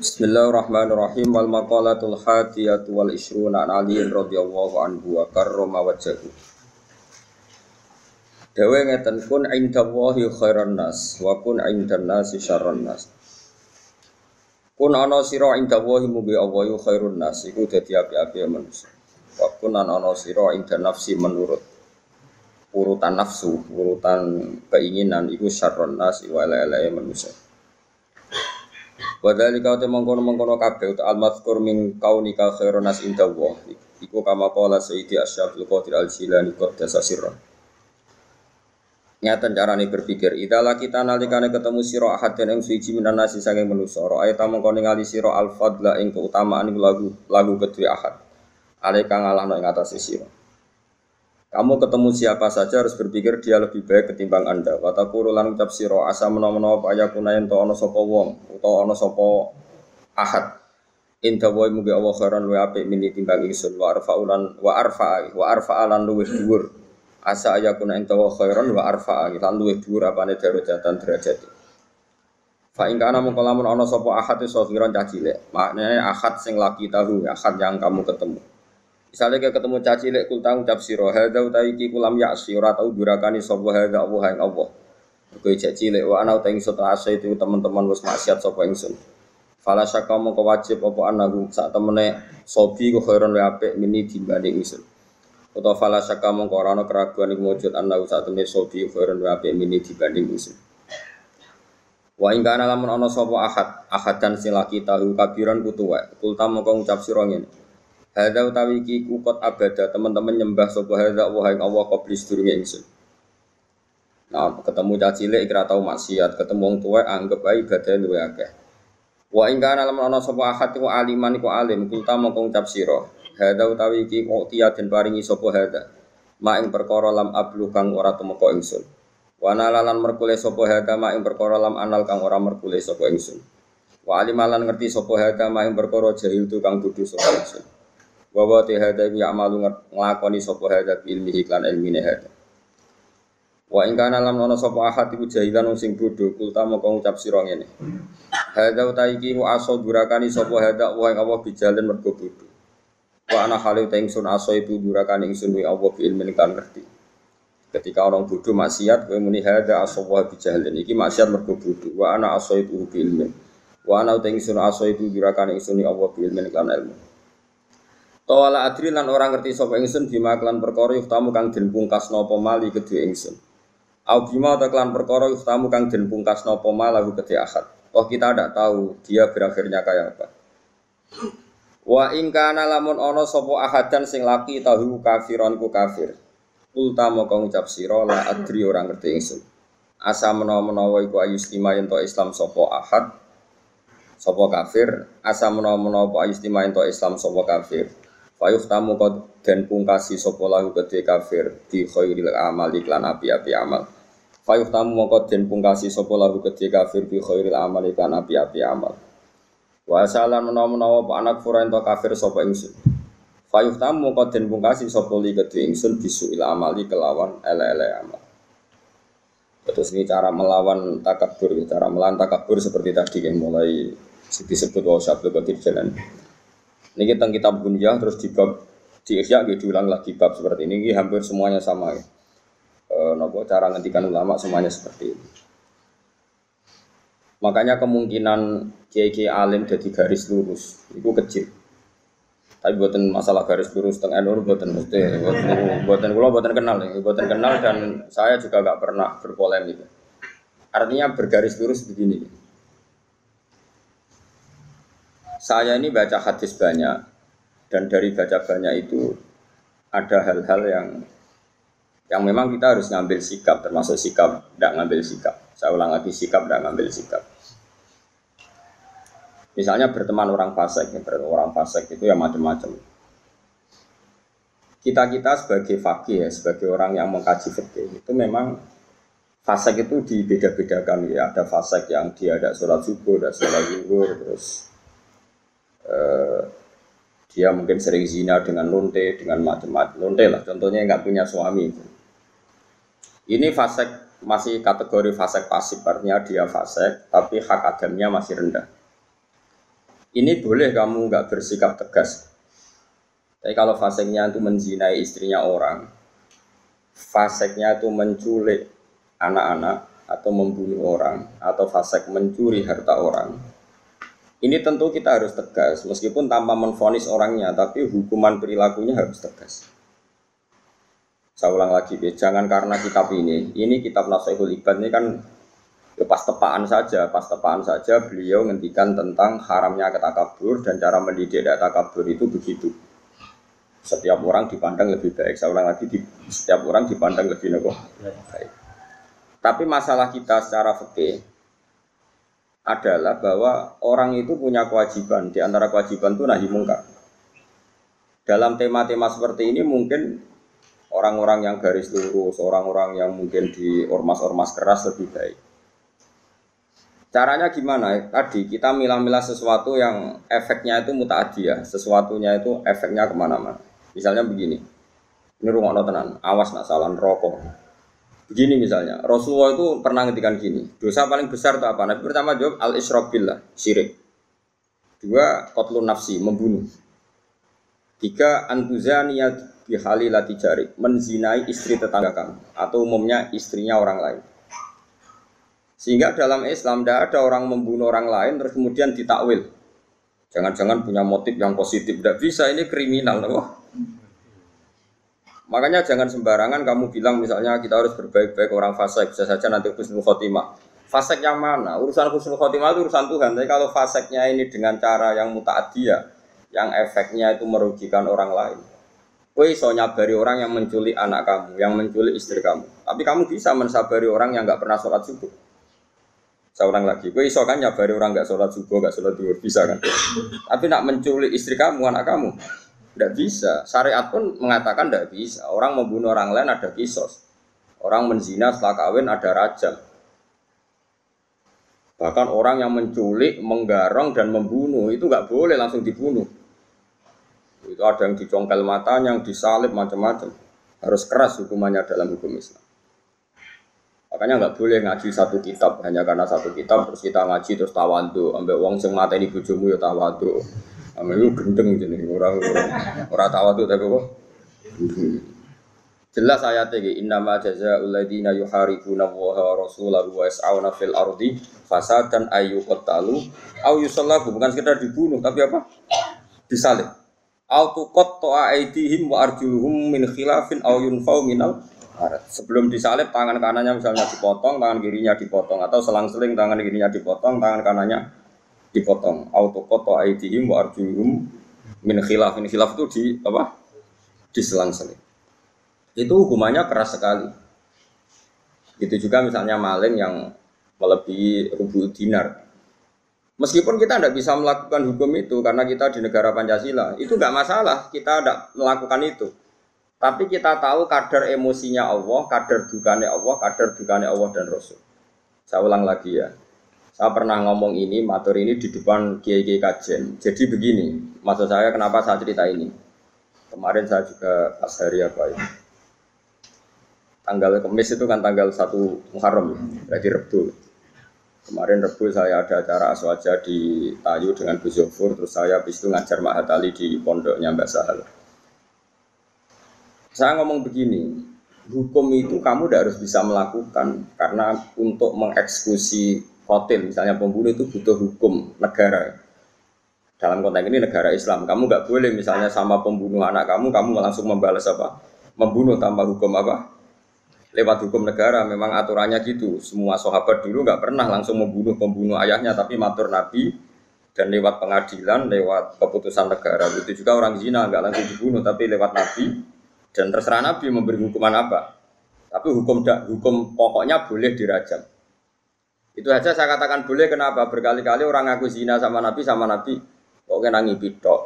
Bismillahirrahmanirrahim wal maqalatul hadiyatu wal isruna an Ali radhiyallahu anhu wa karrama wajhahu. Dewe ngeten kun indallahi khairan nas wa kun indan nasi syarran nas. Kun ana sira indallahi mubi Allah khairun nas iku dadi api-api manusia. Wa kun ana sira indan nafsi menurut urutan nafsu, urutan keinginan iku syarran nas wa la manusia. Wadali kau temong kono mengkono kabeh uta al mazkur min kaunika khairun nas inda Allah. Iku kama qala Sayyidi Asy'abul Qadir Al Jilani qad sirra. Nyata carane berpikir, idalah kita nalikane ketemu sira ahad dan ing suci minan nasi saking manusa, ra ayat mengko ningali sira al fadla ing keutamaan lagu lagu kedue ahad. Ale kang ngalahno ing atase sira. Kamu ketemu siapa saja harus berpikir dia lebih baik ketimbang Anda. Wataku lan ucap siro asa menawa apa ya kunayen to ana sapa wong utawa ana sapa ahad. Inta wa mugi Allah khairan wa apik mini timbang ingsun wa arfa'ulan wa arfa'a wa arfa'alan luwih dhuwur. Asa ayakuna enta wa khairan wa arfa'a lan luwih dhuwur apane darajatan derajat. Fa ing kana mung lamun ana sapa ahad iso kira cah cilik. Maknane ahad sing laki tahu, ahad yang kamu ketemu. Misalnya kayak ketemu caci lek kul tang ucap siro, hadza utai ki kulam yaksi ora tau durakani sapa hadza Allah yang Allah. Kowe caci lek wa ana utai ingsun asa itu teman-teman wis maksiat sapa ingsun. Fala syaka mongko wajib apa anaku sak temene sobi ku khairon wa apik mini dibanding ingsun. Utawa fala syaka mongko ora keraguan iku wujud anaku sak temene sobi khairon wa apik mini dibanding ingsun. Wa ing kana lamun ana sapa ahad, ahad dan silaki tahu kabiran kutuwa. Kulta mongko ngucap sira ngene. Hadza utawi iki kukot abada teman-teman nyembah sapa hadza wa ing Allah qabli sedurunge ingsun. Nah, ketemu caci cilik kira tau maksiat, ketemu wong tuwa anggap ae ibadah luwe akeh. Wa ing kana lamun ana sapa ahad iku aliman iku alim, kulta mongko ngucap sira. Hadza utawi iki kok den paringi sapa hadza. Ma ing perkara lam ablu kang ora tumeka ingsun. Wa nalalan merkule sapa hadza ma ing perkara lam anal kang ora merkule sapa ingsun. Wa alimalan ngerti sapa hadza ma ing perkara jahil tu kang kudu sapa ingsun. Wa wa te hada ya amalu nglakoni sapa hada ilmi iklan ilmine hada wa ing kana lam ana sapa ahad iku jahilan sing bodho kulta moko ngucap sira ngene. Hada uta iki wa aso durakani sapa hada wa ing Allah bijalen mergo bodho. Wa ana halu ta ingsun aso itu durakani ingsun wi Allah bi ilmin kan ngerti. Ketika orang bodoh maksiat kowe muni hada aso wa bijalen iki maksiat mergo bodho. Wa ana aso itu bi ilmin. Wa ana ta ingsun aso itu durakani ingsun wi Allah bi ilmin kan ilmu Tawala adri lan orang ngerti sapa ingsun bima klan perkara yuftamu kang den pungkas napa mali kedue ingsun. Au bima ta klan perkara yuftamu kang den pungkas napa malahu kedue akad. Oh kita tidak tahu dia berakhirnya kayak apa. Wa ing kana lamun ana sapa ahadan sing laki tahu kafiron ku kafir. Ulta moko ngucap sira la adri orang ngerti ingsun. Asa menawa-menawa iku ayus lima yen Islam sapa ahad sapa kafir asa menawa-menawa ayus lima yen Islam sapa kafir Fayuh tamu kau dan pungkasi sopo lahu gede kafir di khairil amal iklan api-api amal. Fayuh tamu mongko den pungkasi sopo lahu gede kafir di khairil amal iklan api-api amal. Wa salan menawa-menawa pak anak fura ento kafir sopo ingsun. Fayuh tamu mongko den pungkasi sopo li gede ingsun bisu il amali kelawan ele-ele amal. Terus ini cara melawan takabur, cara melawan takabur seperti tadi yang mulai disebut wa qadir jalan. Ini kita kitab terus di bab di Ihya gitu diulang lagi bab seperti ini. ini hampir semuanya sama ya. E, nopo cara ngendikan ulama semuanya seperti ini. Makanya kemungkinan kiai alim jadi garis lurus itu kecil. Tapi buatan masalah garis lurus tengah nur buatan mesti buatan buatan kulo buatan kenal ya, buatan kenal dan saya juga gak pernah berpolemik. Artinya bergaris lurus begini. Saya ini baca hadis banyak dan dari baca banyak itu ada hal-hal yang yang memang kita harus ngambil sikap termasuk sikap tidak ngambil sikap. Saya ulang lagi sikap tidak ngambil sikap. Misalnya berteman orang fasik, orang fasik itu ya macam-macam. Kita kita sebagai fakih ya, sebagai orang yang mengkaji fikih itu memang fasik itu dibeda-bedakan ya. Ada fasik yang dia ada sholat subuh, ada sholat zuhur, terus Eh, dia mungkin sering zina dengan lonte, dengan macam-macam lonte lah. Contohnya nggak punya suami. Ini fasek masih kategori fasek pasif, artinya dia fasek, tapi hak adamnya masih rendah. Ini boleh kamu nggak bersikap tegas. Tapi kalau faseknya itu menzinai istrinya orang, faseknya itu menculik anak-anak atau membunuh orang, atau fasek mencuri harta orang, ini tentu kita harus tegas, meskipun tanpa menfonis orangnya, tapi hukuman perilakunya harus tegas. Saya ulang lagi, ya, jangan karena kitab ini, ini kitab Nasihul Ibad ini kan ya pas tepaan saja, pas tepaan saja beliau ngendikan tentang haramnya ketakabur dan cara mendidik takabur itu begitu. Setiap orang dipandang lebih baik. Saya ulang lagi, di, setiap orang dipandang lebih baik. Tapi masalah kita secara fikih adalah bahwa orang itu punya kewajiban. Di antara kewajiban itu nahi mungkar. Dalam tema-tema seperti ini mungkin orang-orang yang garis lurus, orang-orang yang mungkin di ormas-ormas keras lebih baik. Caranya gimana? Tadi kita milah-milah sesuatu yang efeknya itu mutaadiyah, sesuatunya itu efeknya ke mana-mana. Misalnya begini, ini rumah tenan, awas nak salah rokok. Begini misalnya, Rasulullah itu pernah ngetikan gini, dosa paling besar itu apa? Nabi pertama jawab al isrobillah, syirik. Dua, kotlun nafsi, membunuh. Tiga, antuzaniyat bihalilati jari, menzinai istri tetangga kamu, atau umumnya istrinya orang lain. Sehingga dalam Islam tidak ada orang membunuh orang lain terus kemudian ditakwil. Jangan-jangan punya motif yang positif. Tidak bisa, ini kriminal. Loh. Makanya jangan sembarangan kamu bilang misalnya kita harus berbaik-baik orang fasik. Bisa saja nanti khusnul khotimah. Fasek yang mana? Urusan khusnul khotimah itu urusan Tuhan. Tapi kalau faseknya ini dengan cara yang muta'adiyah, yang efeknya itu merugikan orang lain. Kue iso nyabari orang yang menculik anak kamu, yang menculik istri kamu. Tapi kamu bisa mensabari orang yang nggak pernah sholat subuh. Ulang lagi, gue iso kan nyabari orang nggak sholat subuh, nggak sholat duhur, bisa kan? Tapi nak menculik istri kamu, anak kamu, tidak bisa. Syariat pun mengatakan tidak bisa. Orang membunuh orang lain ada kisos. Orang menzina setelah kawin ada raja. Bahkan orang yang menculik, menggarong dan membunuh itu nggak boleh langsung dibunuh. Itu ada yang dicongkel matanya, yang disalib macam-macam. Harus keras hukumannya dalam hukum Islam. Makanya nggak boleh ngaji satu kitab hanya karena satu kitab terus kita ngaji terus tawandu, ambek wong sing mata ini bujumu ya tawandu. Ambek itu gendeng orang orang tawandu tapi kok. Jelas ayatnya ini innama jazaa'ul ladzina yuharibuna wa rasulahu wa yas'auna fil ardi fasadan ayyuqtalu au yusallabu bukan sekedar dibunuh tapi apa? Disalib. Au tuqatta'a aydihim wa arjuluhum min khilafin au yunfau minal Sebelum disalib tangan kanannya misalnya dipotong, tangan kirinya dipotong atau selang-seling tangan kirinya dipotong, tangan kanannya dipotong. Auto koto aidihim wa arjuluhum min khilaf. Min khilaf itu di apa? Diselang-seling. Itu hukumannya keras sekali. Itu juga misalnya maling yang melebihi rubu dinar. Meskipun kita tidak bisa melakukan hukum itu karena kita di negara Pancasila, itu nggak masalah. Kita tidak melakukan itu. Tapi kita tahu kadar emosinya Allah, kadar dukanya Allah, kadar dukanya Allah dan Rasul. Saya ulang lagi ya. Saya pernah ngomong ini, matur ini di depan Kiai Kiai Kajen. Jadi begini, maksud saya kenapa saya cerita ini. Kemarin saya juga pas hari apa ini. Tanggal Kamis itu kan tanggal 1 Muharram, ya, berarti Rebu. Kemarin Rebu saya ada acara aswaja di Tayu dengan Gus Zofur, terus saya habis itu ngajar Mahatali di pondoknya Mbak Sahal. Saya ngomong begini, hukum itu kamu tidak harus bisa melakukan karena untuk mengeksekusi kotil misalnya pembunuh itu butuh hukum negara. Dalam konteks ini negara Islam, kamu nggak boleh misalnya sama pembunuh anak kamu, kamu langsung membalas apa? Membunuh tanpa hukum apa? Lewat hukum negara, memang aturannya gitu. Semua sahabat dulu nggak pernah langsung membunuh pembunuh ayahnya, tapi matur Nabi dan lewat pengadilan, lewat keputusan negara. Itu juga orang zina nggak langsung dibunuh, tapi lewat Nabi dan terserah Nabi memberi hukuman apa. Tapi hukum hukum pokoknya boleh dirajam. Itu saja saya katakan boleh kenapa berkali-kali orang ngaku zina sama Nabi sama Nabi kok nangi pitok,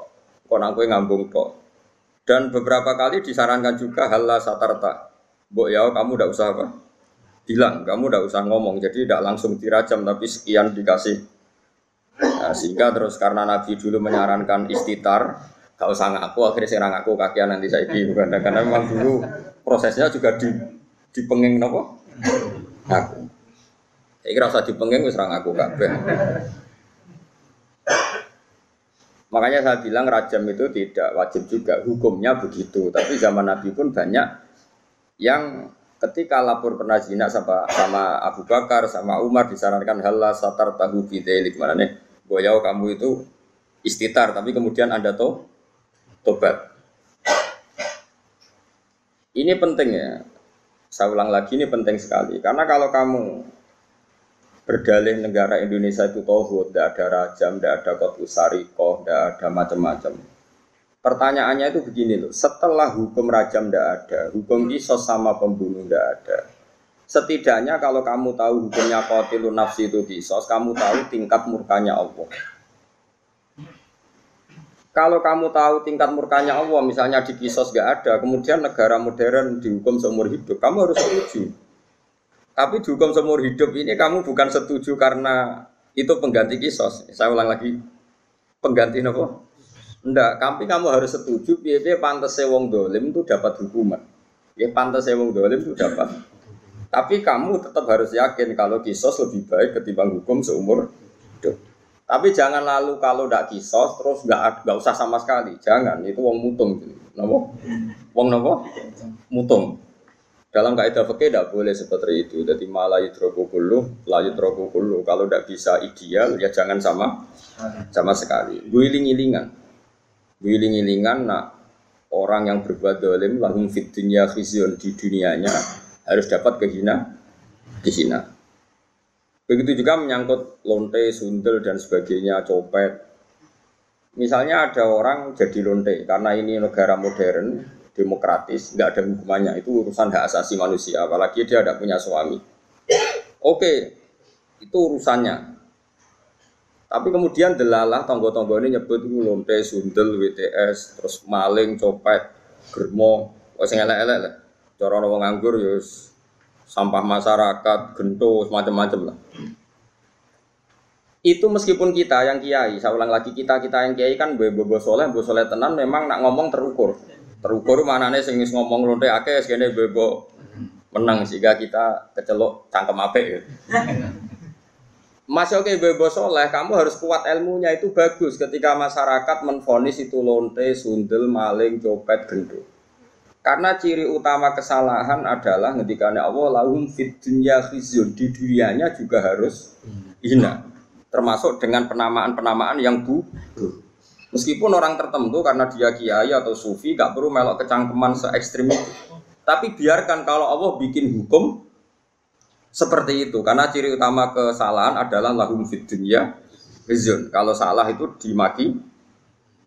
kok nangku ngambung tok. Dan beberapa kali disarankan juga halah satarta. Mbok ya kamu tidak usah apa? Bilang, kamu tidak usah ngomong. Jadi tidak langsung dirajam tapi sekian dikasih. Nah, sehingga terus karena Nabi dulu menyarankan istitar, Gak usah ngaku, akhirnya saya ngaku kakian nanti saya bukan karena memang dulu prosesnya juga di di nopo ngaku. Saya kira usah dipenging wis ngaku kabeh. Makanya saya bilang rajam itu tidak wajib juga, hukumnya begitu. Tapi zaman Nabi pun banyak yang ketika lapor pernah zina sama, sama Abu Bakar, sama Umar disarankan halah satar tahu bidelik mana nih, boyau kamu itu istitar, tapi kemudian anda to tobat. Ini penting ya, saya ulang lagi ini penting sekali, karena kalau kamu berdalih negara Indonesia itu tohut, tidak ada rajam, tidak ada kot usariko, tidak ada macam-macam. Pertanyaannya itu begini loh, setelah hukum rajam tidak ada, hukum kisos sama pembunuh tidak ada. Setidaknya kalau kamu tahu hukumnya kotilu nafsi itu kisos, kamu tahu tingkat murkanya Allah. Kalau kamu tahu tingkat murkanya Allah, misalnya di kisos gak ada, kemudian negara modern dihukum seumur hidup, kamu harus setuju. Tapi dihukum seumur hidup ini kamu bukan setuju karena itu pengganti kisos. Saya ulang lagi, pengganti apa? Enggak, tapi kamu harus setuju piye pantas wong dolim itu dapat hukuman. Ya pantas wong dolim itu dapat. Tapi kamu tetap harus yakin kalau kisos lebih baik ketimbang hukum seumur hidup. Tapi jangan lalu kalau tidak kisos terus nggak nggak usah sama sekali. Jangan itu wong mutung. Nopo? Wong nopo? Mutung. Dalam kaidah fikih tidak boleh seperti itu. Jadi malah yudroku kulu, la yudroku kulu. Kalau tidak bisa ideal ya jangan sama sama sekali. Guiling-gilingan. Wiling-wilingan nak orang yang berbuat dolim lahum fit dunia di dunianya harus dapat kehina dihina. Begitu juga menyangkut lonte, sundel dan sebagainya, copet. Misalnya ada orang jadi lonte karena ini negara modern, demokratis, nggak ada hukumannya. Itu urusan hak asasi manusia, apalagi dia tidak punya suami. Oke, itu urusannya. Tapi kemudian delalah tonggo-tonggo ini nyebut lonte, sundel, WTS, terus maling, copet, germo, wes elek-elek lah. Cara wong ya sampah masyarakat, gento, macam-macam lah. Itu meskipun kita yang kiai, saya ulang lagi kita kita yang kiai kan bobo soleh, bobo soleh tenan memang nak ngomong terukur. Terukur mana nih sing ngomong lonte akeh, segini bobo menang sehingga kita kecelok cangkem apik. Ya. Masih oke bebo soleh, kamu harus kuat ilmunya itu bagus ketika masyarakat menfonis itu lonte, sundel, maling, copet, gendut. Karena ciri utama kesalahan adalah ketika Allah lahum fit dunya di dunianya juga harus hina. Termasuk dengan penamaan-penamaan yang bu. Meskipun orang tertentu karena dia kiai atau sufi gak perlu melok kecangkeman se ekstrim itu. Tapi biarkan kalau Allah bikin hukum seperti itu karena ciri utama kesalahan adalah lahum fid dunya Kalau salah itu dimaki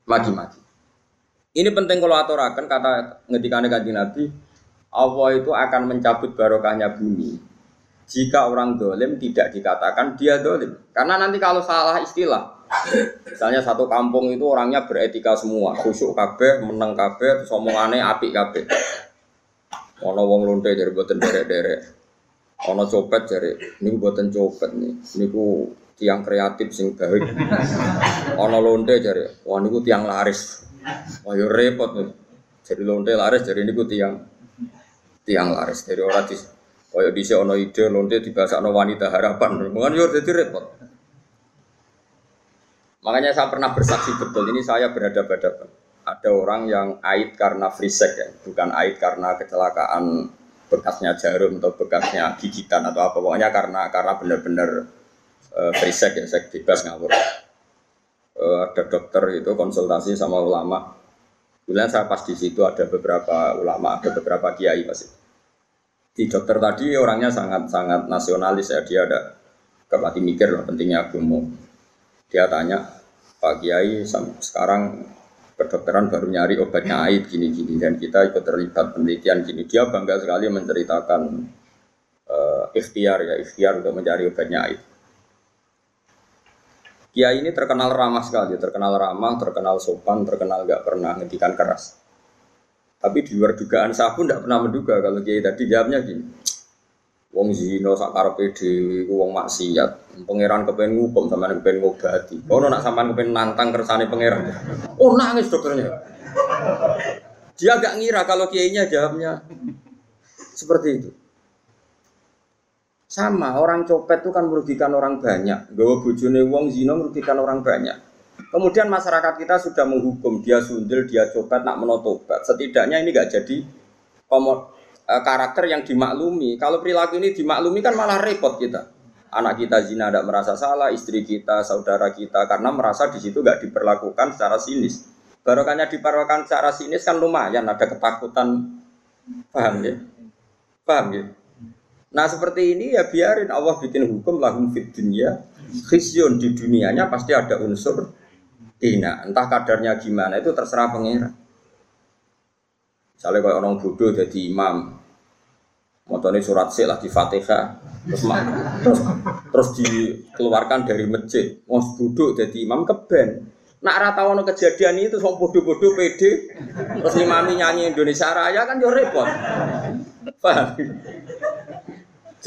maki-maki. Ini penting kalau aturakan kata ngedikan kanjeng Nabi, Allah itu akan mencabut barokahnya bumi jika orang dolim tidak dikatakan dia dolim. Karena nanti kalau salah istilah, misalnya satu kampung itu orangnya beretika semua, khusyuk kabeh, menang kabeh, terus omongannya api kabeh. Ono wong lonte dari buatan derek-derek. Ono copet jare, niku buatan copet nih. Niku tiang kreatif sing baik. Ono lonte jare, wah niku tiang laris. Wah yo repot nih. Jadi lonte laris jadi niku tiang tiang laris dari orang di Kaya di ono ide lonte ono wanita harapan. Mungkin jadi repot. Makanya saya pernah bersaksi betul ini saya berhadapan-hadapan. Ada orang yang ait karena free sex ya, bukan ait karena kecelakaan bekasnya jarum atau bekasnya gigitan atau apa pokoknya karena karena benar-benar uh, free sex ya seks bebas ngawur uh, ada dokter itu konsultasi sama ulama Kemudian saya pas di situ ada beberapa ulama, ada beberapa kiai pasti. Di dokter tadi orangnya sangat sangat nasionalis ya, dia ada kepati mikir loh pentingnya agama. Dia tanya, Pak Kiai sekarang kedokteran baru nyari obatnya aid gini-gini dan kita ikut terlibat penelitian gini dia bangga sekali menceritakan uh, ikhtiar ya ikhtiar untuk mencari obatnya aid Kiai ini terkenal ramah sekali, terkenal ramah, terkenal sopan, terkenal gak pernah ngedikan keras. Tapi di luar dugaan saya pun tidak pernah menduga kalau Kiai tadi jawabnya gini. Wong zino sak karepe dhewe wong maksiat. Pangeran kepen ngukum sampean kepen ngobati. Ono nak sampean kepen nantang kersane pangeran. Oh nangis dokternya. Dia gak ngira kalau kiainya jawabnya seperti itu. Sama, orang copet itu kan merugikan orang banyak. Gawa bojone wong zino merugikan orang banyak. Kemudian masyarakat kita sudah menghukum dia sundel, dia coba nak menotobat. Setidaknya ini gak jadi komo, eh, karakter yang dimaklumi. Kalau perilaku ini dimaklumi kan malah repot kita. Anak kita zina tidak merasa salah, istri kita, saudara kita, karena merasa di situ gak diperlakukan secara sinis. Barokahnya diperlakukan secara sinis kan lumayan, ada ketakutan, paham ya? Paham ya? Nah seperti ini ya biarin Allah bikin hukum lahum fit dunia khizyun di dunianya pasti ada unsur hina entah kadarnya gimana itu terserah pengira misalnya kalau orang bodoh jadi imam motornya surat sih lah di fatihah terus, terus, terus dikeluarkan dari masjid mau bodoh jadi imam keben nak rata wono kejadian itu sok bodoh-bodoh pede terus imami nyanyi Indonesia Raya kan jauh repot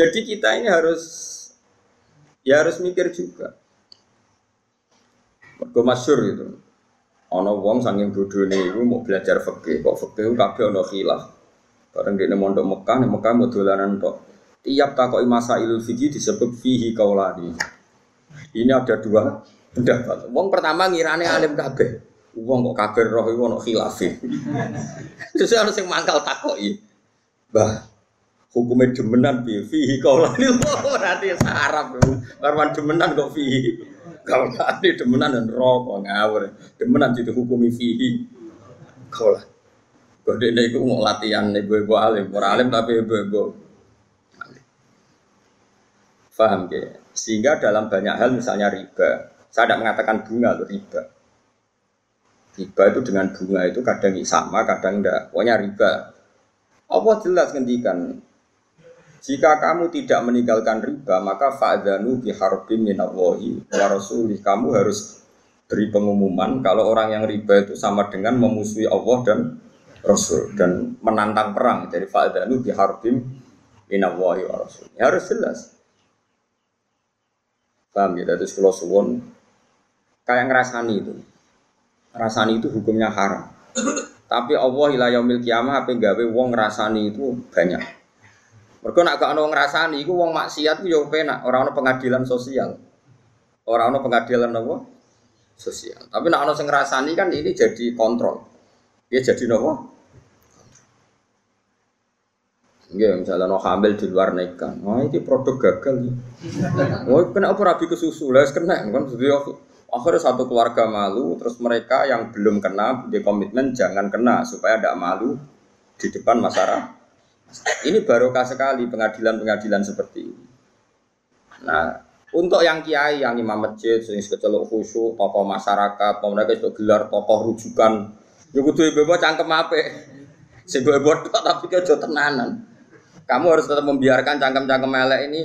jadi kita ini harus ya harus mikir juga. Mergo masyur itu. Ono wong saking bodone iku mau belajar fikih, kok fikih kabeh ono khilaf. Bareng dene mondok Mekah, nek Mekah mau dolanan tok. Tiap takoki masailul fikih disebut fihi kaulani. Ini ada dua pendapat. Wong pertama ngirane alim kabeh. Wong kok kabeh roh iku ono khilaf. Terus ana sing mangkal takoki. Bah, hukumnya demenan bi fihi kaulani berarti sarap karwan demenan kok fihi kaulani demenan dan rokok ngawur. Demenan itu hukumi fihi. Kaulah kode ini itu mau latihan ibu-ibu alim orang alim tapi ibu-ibu paham ya sehingga dalam banyak hal misalnya riba. Saya tidak mengatakan bunga loh riba. Riba itu dengan bunga itu kadang sama kadang enggak pokoknya riba. Allah jelas ngendikan jika kamu tidak meninggalkan riba, maka fa'dhanu biharbim minallahi wa rasulih. Kamu harus beri pengumuman kalau orang yang riba itu sama dengan memusuhi Allah dan Rasul dan menantang perang. Jadi fa'dhanu biharbim minallahi wa rasulih. Ya, harus jelas. Paham ya? Dari sekolah suwon kayak ngerasani itu. Ngerasani itu hukumnya haram. Tapi Allah ila yaumil kiamah apa gawe wong ngerasani itu banyak. Mereka nak gak ono ngrasani iku wong maksiat ku yo penak, ora ono pengadilan sosial. Ora ono pengadilan apa? Sosial. Tapi nak ono sing ngrasani kan ini jadi kontrol. Ya jadi nopo? Iya, misalnya no hamil di luar nikah, wah ini produk gagal. Wah, kena apa rabi ke susu, lah kena kan. Jadi akhirnya satu keluarga malu, terus mereka yang belum kena di komitmen jangan kena supaya tidak malu di depan masyarakat ini barokah sekali pengadilan-pengadilan seperti ini. Nah, untuk yang kiai, yang imam masjid, sering kecelok khusyuk, tokoh masyarakat, mereka itu gelar tokoh rujukan, ya kudu ibu cangkem apa? Sing ibu tapi kau tenanan. Kamu harus tetap membiarkan cangkem-cangkem elek ini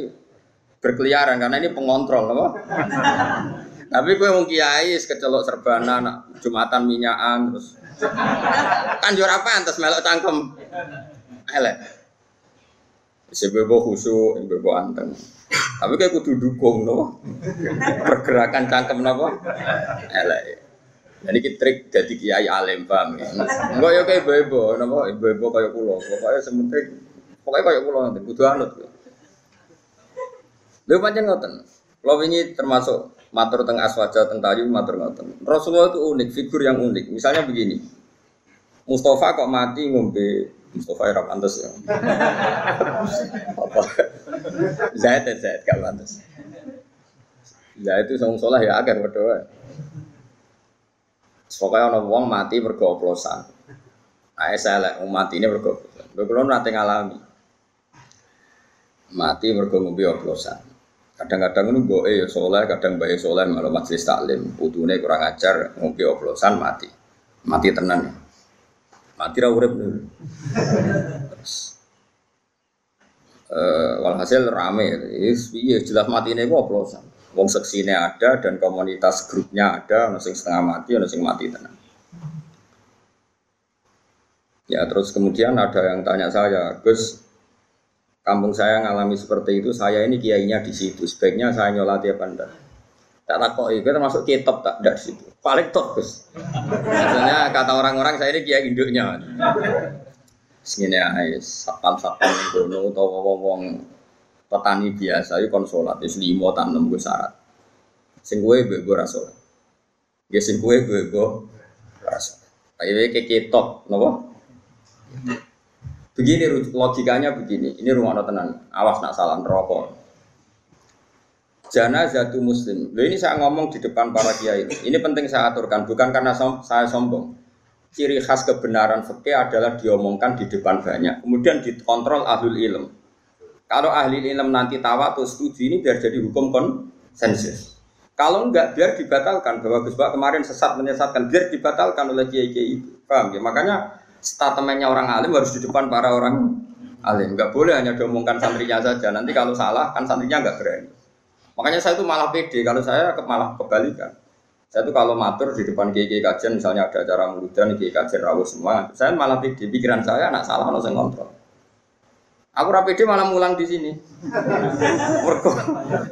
berkeliaran karena ini pengontrol, apa? Tapi gue mau kiai, kecelok serbana, jumatan minyakan, terus kan juara apa? Antas melok cangkem elek. Sebebo khusyuk, sebebo anteng. Tapi kayak kudu dukung no. Pergerakan cangkem nopo. Elek. Jadi kita trik jadi kiai alim paham ya. Enggak ya kayak ibu-ibu, nopo ibu-ibu kayak pulau. Pokoknya sementing, pokoknya kayak pulau nanti kudu anut. Lha pancen ngoten. Kalau ini termasuk matur teng aswaja teng tayu matur ngoten. Rasulullah itu unik, figur yang unik. Misalnya begini. Mustafa kok mati ngombe Mustafa ya pantas ya. Apa? Zaid ya Zaid gak pantas. Zaid itu sang soleh ya agar berdoa. Pokoknya orang wong mati bergoplosan. Nah, saya lah, mati ini bergoplosan. Beberapa nanti ngalami. Mati oplosan. Kadang-kadang itu gue ya soleh, kadang bayi soleh malah majelis taklim. Putune kurang ajar, ngombe oplosan mati. Mati tenan ya. Mati ra urip. Uh, walhasil rame, iya jelas mati ini gue oplosan. Wong seksine ada dan komunitas grupnya ada, ono setengah mati, sing mati tenang. Ya terus kemudian ada yang tanya saya, Gus, kampung saya ngalami seperti itu, saya ini kiainya di situ, sebaiknya saya nyolati apa enggak? Tak takut itu termasuk kitab tak ada situ. Paling top Gus. Biasanya kata orang-orang saya ini kiai induknya. Segini aja, satpam-satpam yang kono atau wong petani biasa itu konsolat, itu limo tanam gue syarat. Sing gue gue rasul. Ya sing kue gue gue rasa. Ayo keketok, nopo. Begini logikanya begini. Ini rumah tenan. Awas nak salah rokok. Jana jatuh muslim. Loh ini saya ngomong di depan para kiai ini. Penting saya aturkan, bukan karena som saya sombong. Ciri khas kebenaran fikih adalah diomongkan di depan banyak, kemudian dikontrol ahlul ilm. Kalau ahli ilm nanti tawa atau setuju ini biar jadi hukum konsensus. Kalau enggak biar dibatalkan bahwa Gus kemarin sesat menyesatkan biar dibatalkan oleh kiai kiai itu. Paham ya? Makanya statementnya orang alim harus di depan para orang alim. Enggak boleh hanya diomongkan santrinya saja. Nanti kalau salah kan santrinya enggak berani. Makanya saya itu malah pede, kalau saya malah kebalikan. Saya itu kalau matur di depan kiai kajian, misalnya ada acara muludan, kiai kajian rawuh semua, saya malah pede. Pikiran saya anak salah, harus saya kontrol. Aku rapi dia malah mulang di sini. Mergo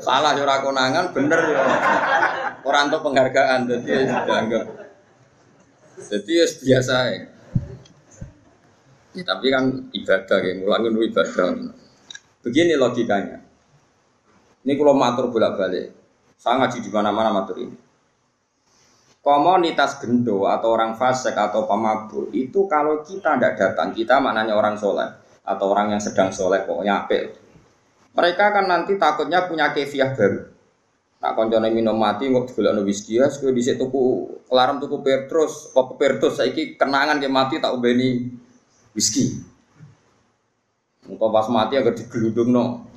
salah ora konangan, bener ya. Orang untuk penghargaan, jadi enggak. Jadi ya biasa ya. ya. tapi kan ibadah ya, mulangin ibadah. Begini logikanya. Ini kalau matur bolak-balik. Saya ngaji di mana-mana matur ini. Komunitas gendo atau orang fasik atau pemabuk itu kalau kita tidak datang, kita maknanya orang soleh atau orang yang sedang soleh pokoknya apel. Mereka kan nanti takutnya punya kefiah baru. Tak koncone minum mati nggak digolekno whisky ya, di situ tuku kelaram tuku Petrus, apa Petrus saiki kenangan dia mati tak ubeni whisky. Engkau pas mati agak digeludung no.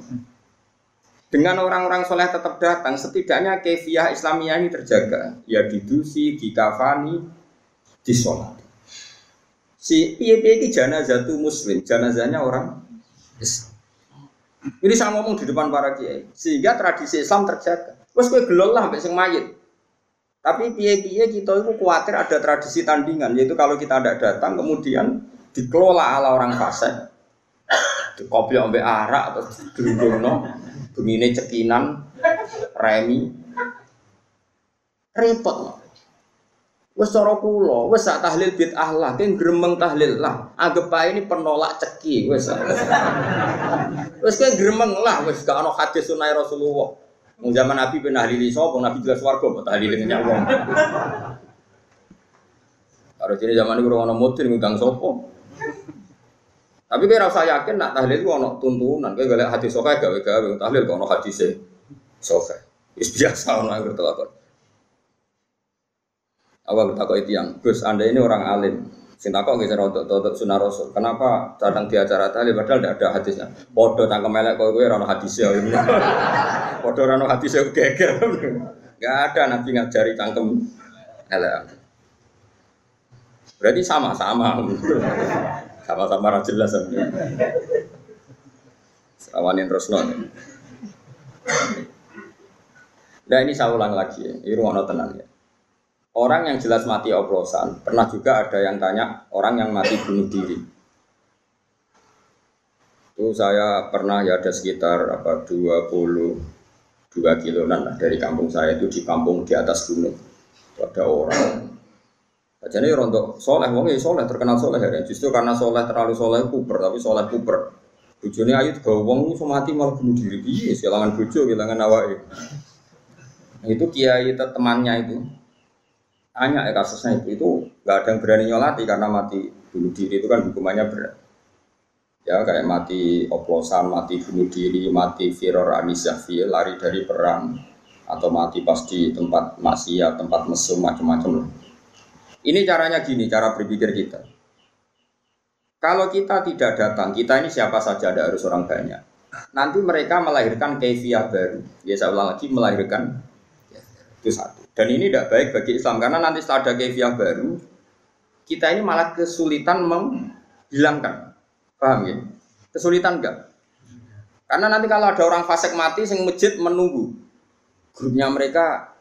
Dengan orang-orang soleh tetap datang, setidaknya kefiah Islamiyah ini terjaga. Ya didusi, dikafani, disolat. Si piye piye ini janazah itu muslim, janazahnya orang Islam. Ini saya ngomong di depan para kiai, sehingga tradisi Islam terjaga. Terus gue gelol lah sampai sing mayit. Tapi piye-piye kita itu khawatir ada tradisi tandingan, yaitu kalau kita tidak datang kemudian dikelola ala orang fasik, dikopi sampai arak atau dirundung Begini cekinan, remi, repot. Wes cara kula, wes sak tahlil bid'ah lah, kan gremeng tahlil lah. Anggap ae ini penolak ceki, wes. wes kan gremeng lah, wes gak ono hadis sunah Rasulullah. Mau zaman Nabi ben nahlili sapa, Nabi jelas warga kok nyawang. Kalau jadi zaman orang mutin ngang sopo. Tapi kira rasa yakin nak tahlil itu ono tuntunan, kayak gak hati sokai gawe gawe tahlil kok ono hati se sokai. Is biasa ono yang bertelakon. Awal takut itu yang Gus anda ini orang alim. Sing takut nggak untuk untuk sunnah rasul. Kenapa datang di acara tahlil padahal tidak ada hadisnya. Podo tangkem melek kau gue rano hadisnya. Podo rano hadisnya geger. Gak ada nabi ngajari tangkem elek. Berarti sama-sama. Sama-sama ra jelas sampe. Sawanin Rosno. Nah ini saya ulang lagi ini rumah tenang ya. Orang yang jelas mati oplosan, pernah juga ada yang tanya orang yang mati bunuh diri. Itu saya pernah ya ada sekitar apa 22 kiloan dari kampung saya itu di kampung di atas gunung. Ada orang jadi rontok soleh, wong ya soleh terkenal soleh ya. Justru karena soleh terlalu soleh kuper, tapi soleh kuper. Bujone ayu juga wong mati malah bunuh diri. Iya, kehilangan bujo, kehilangan. Nah, itu kiai temannya itu tanya ya kasusnya itu itu nggak ada yang berani nyolati karena mati bunuh diri itu kan hukumannya berat. Ya kayak mati oplosan, mati bunuh diri, mati firor anisafi, lari dari perang, atau mati pas di tempat maksiat, tempat mesum macam-macam lah. Ini caranya gini, cara berpikir kita. Kalau kita tidak datang, kita ini siapa saja, ada harus orang banyak. Nanti mereka melahirkan kefiah baru. Ya saya ulang lagi, melahirkan itu satu. Dan ini tidak baik bagi Islam karena nanti setelah ada kefiah baru, kita ini malah kesulitan menghilangkan. Paham ya? Kesulitan enggak? Karena nanti kalau ada orang fasik mati, sing masjid menunggu. Grupnya mereka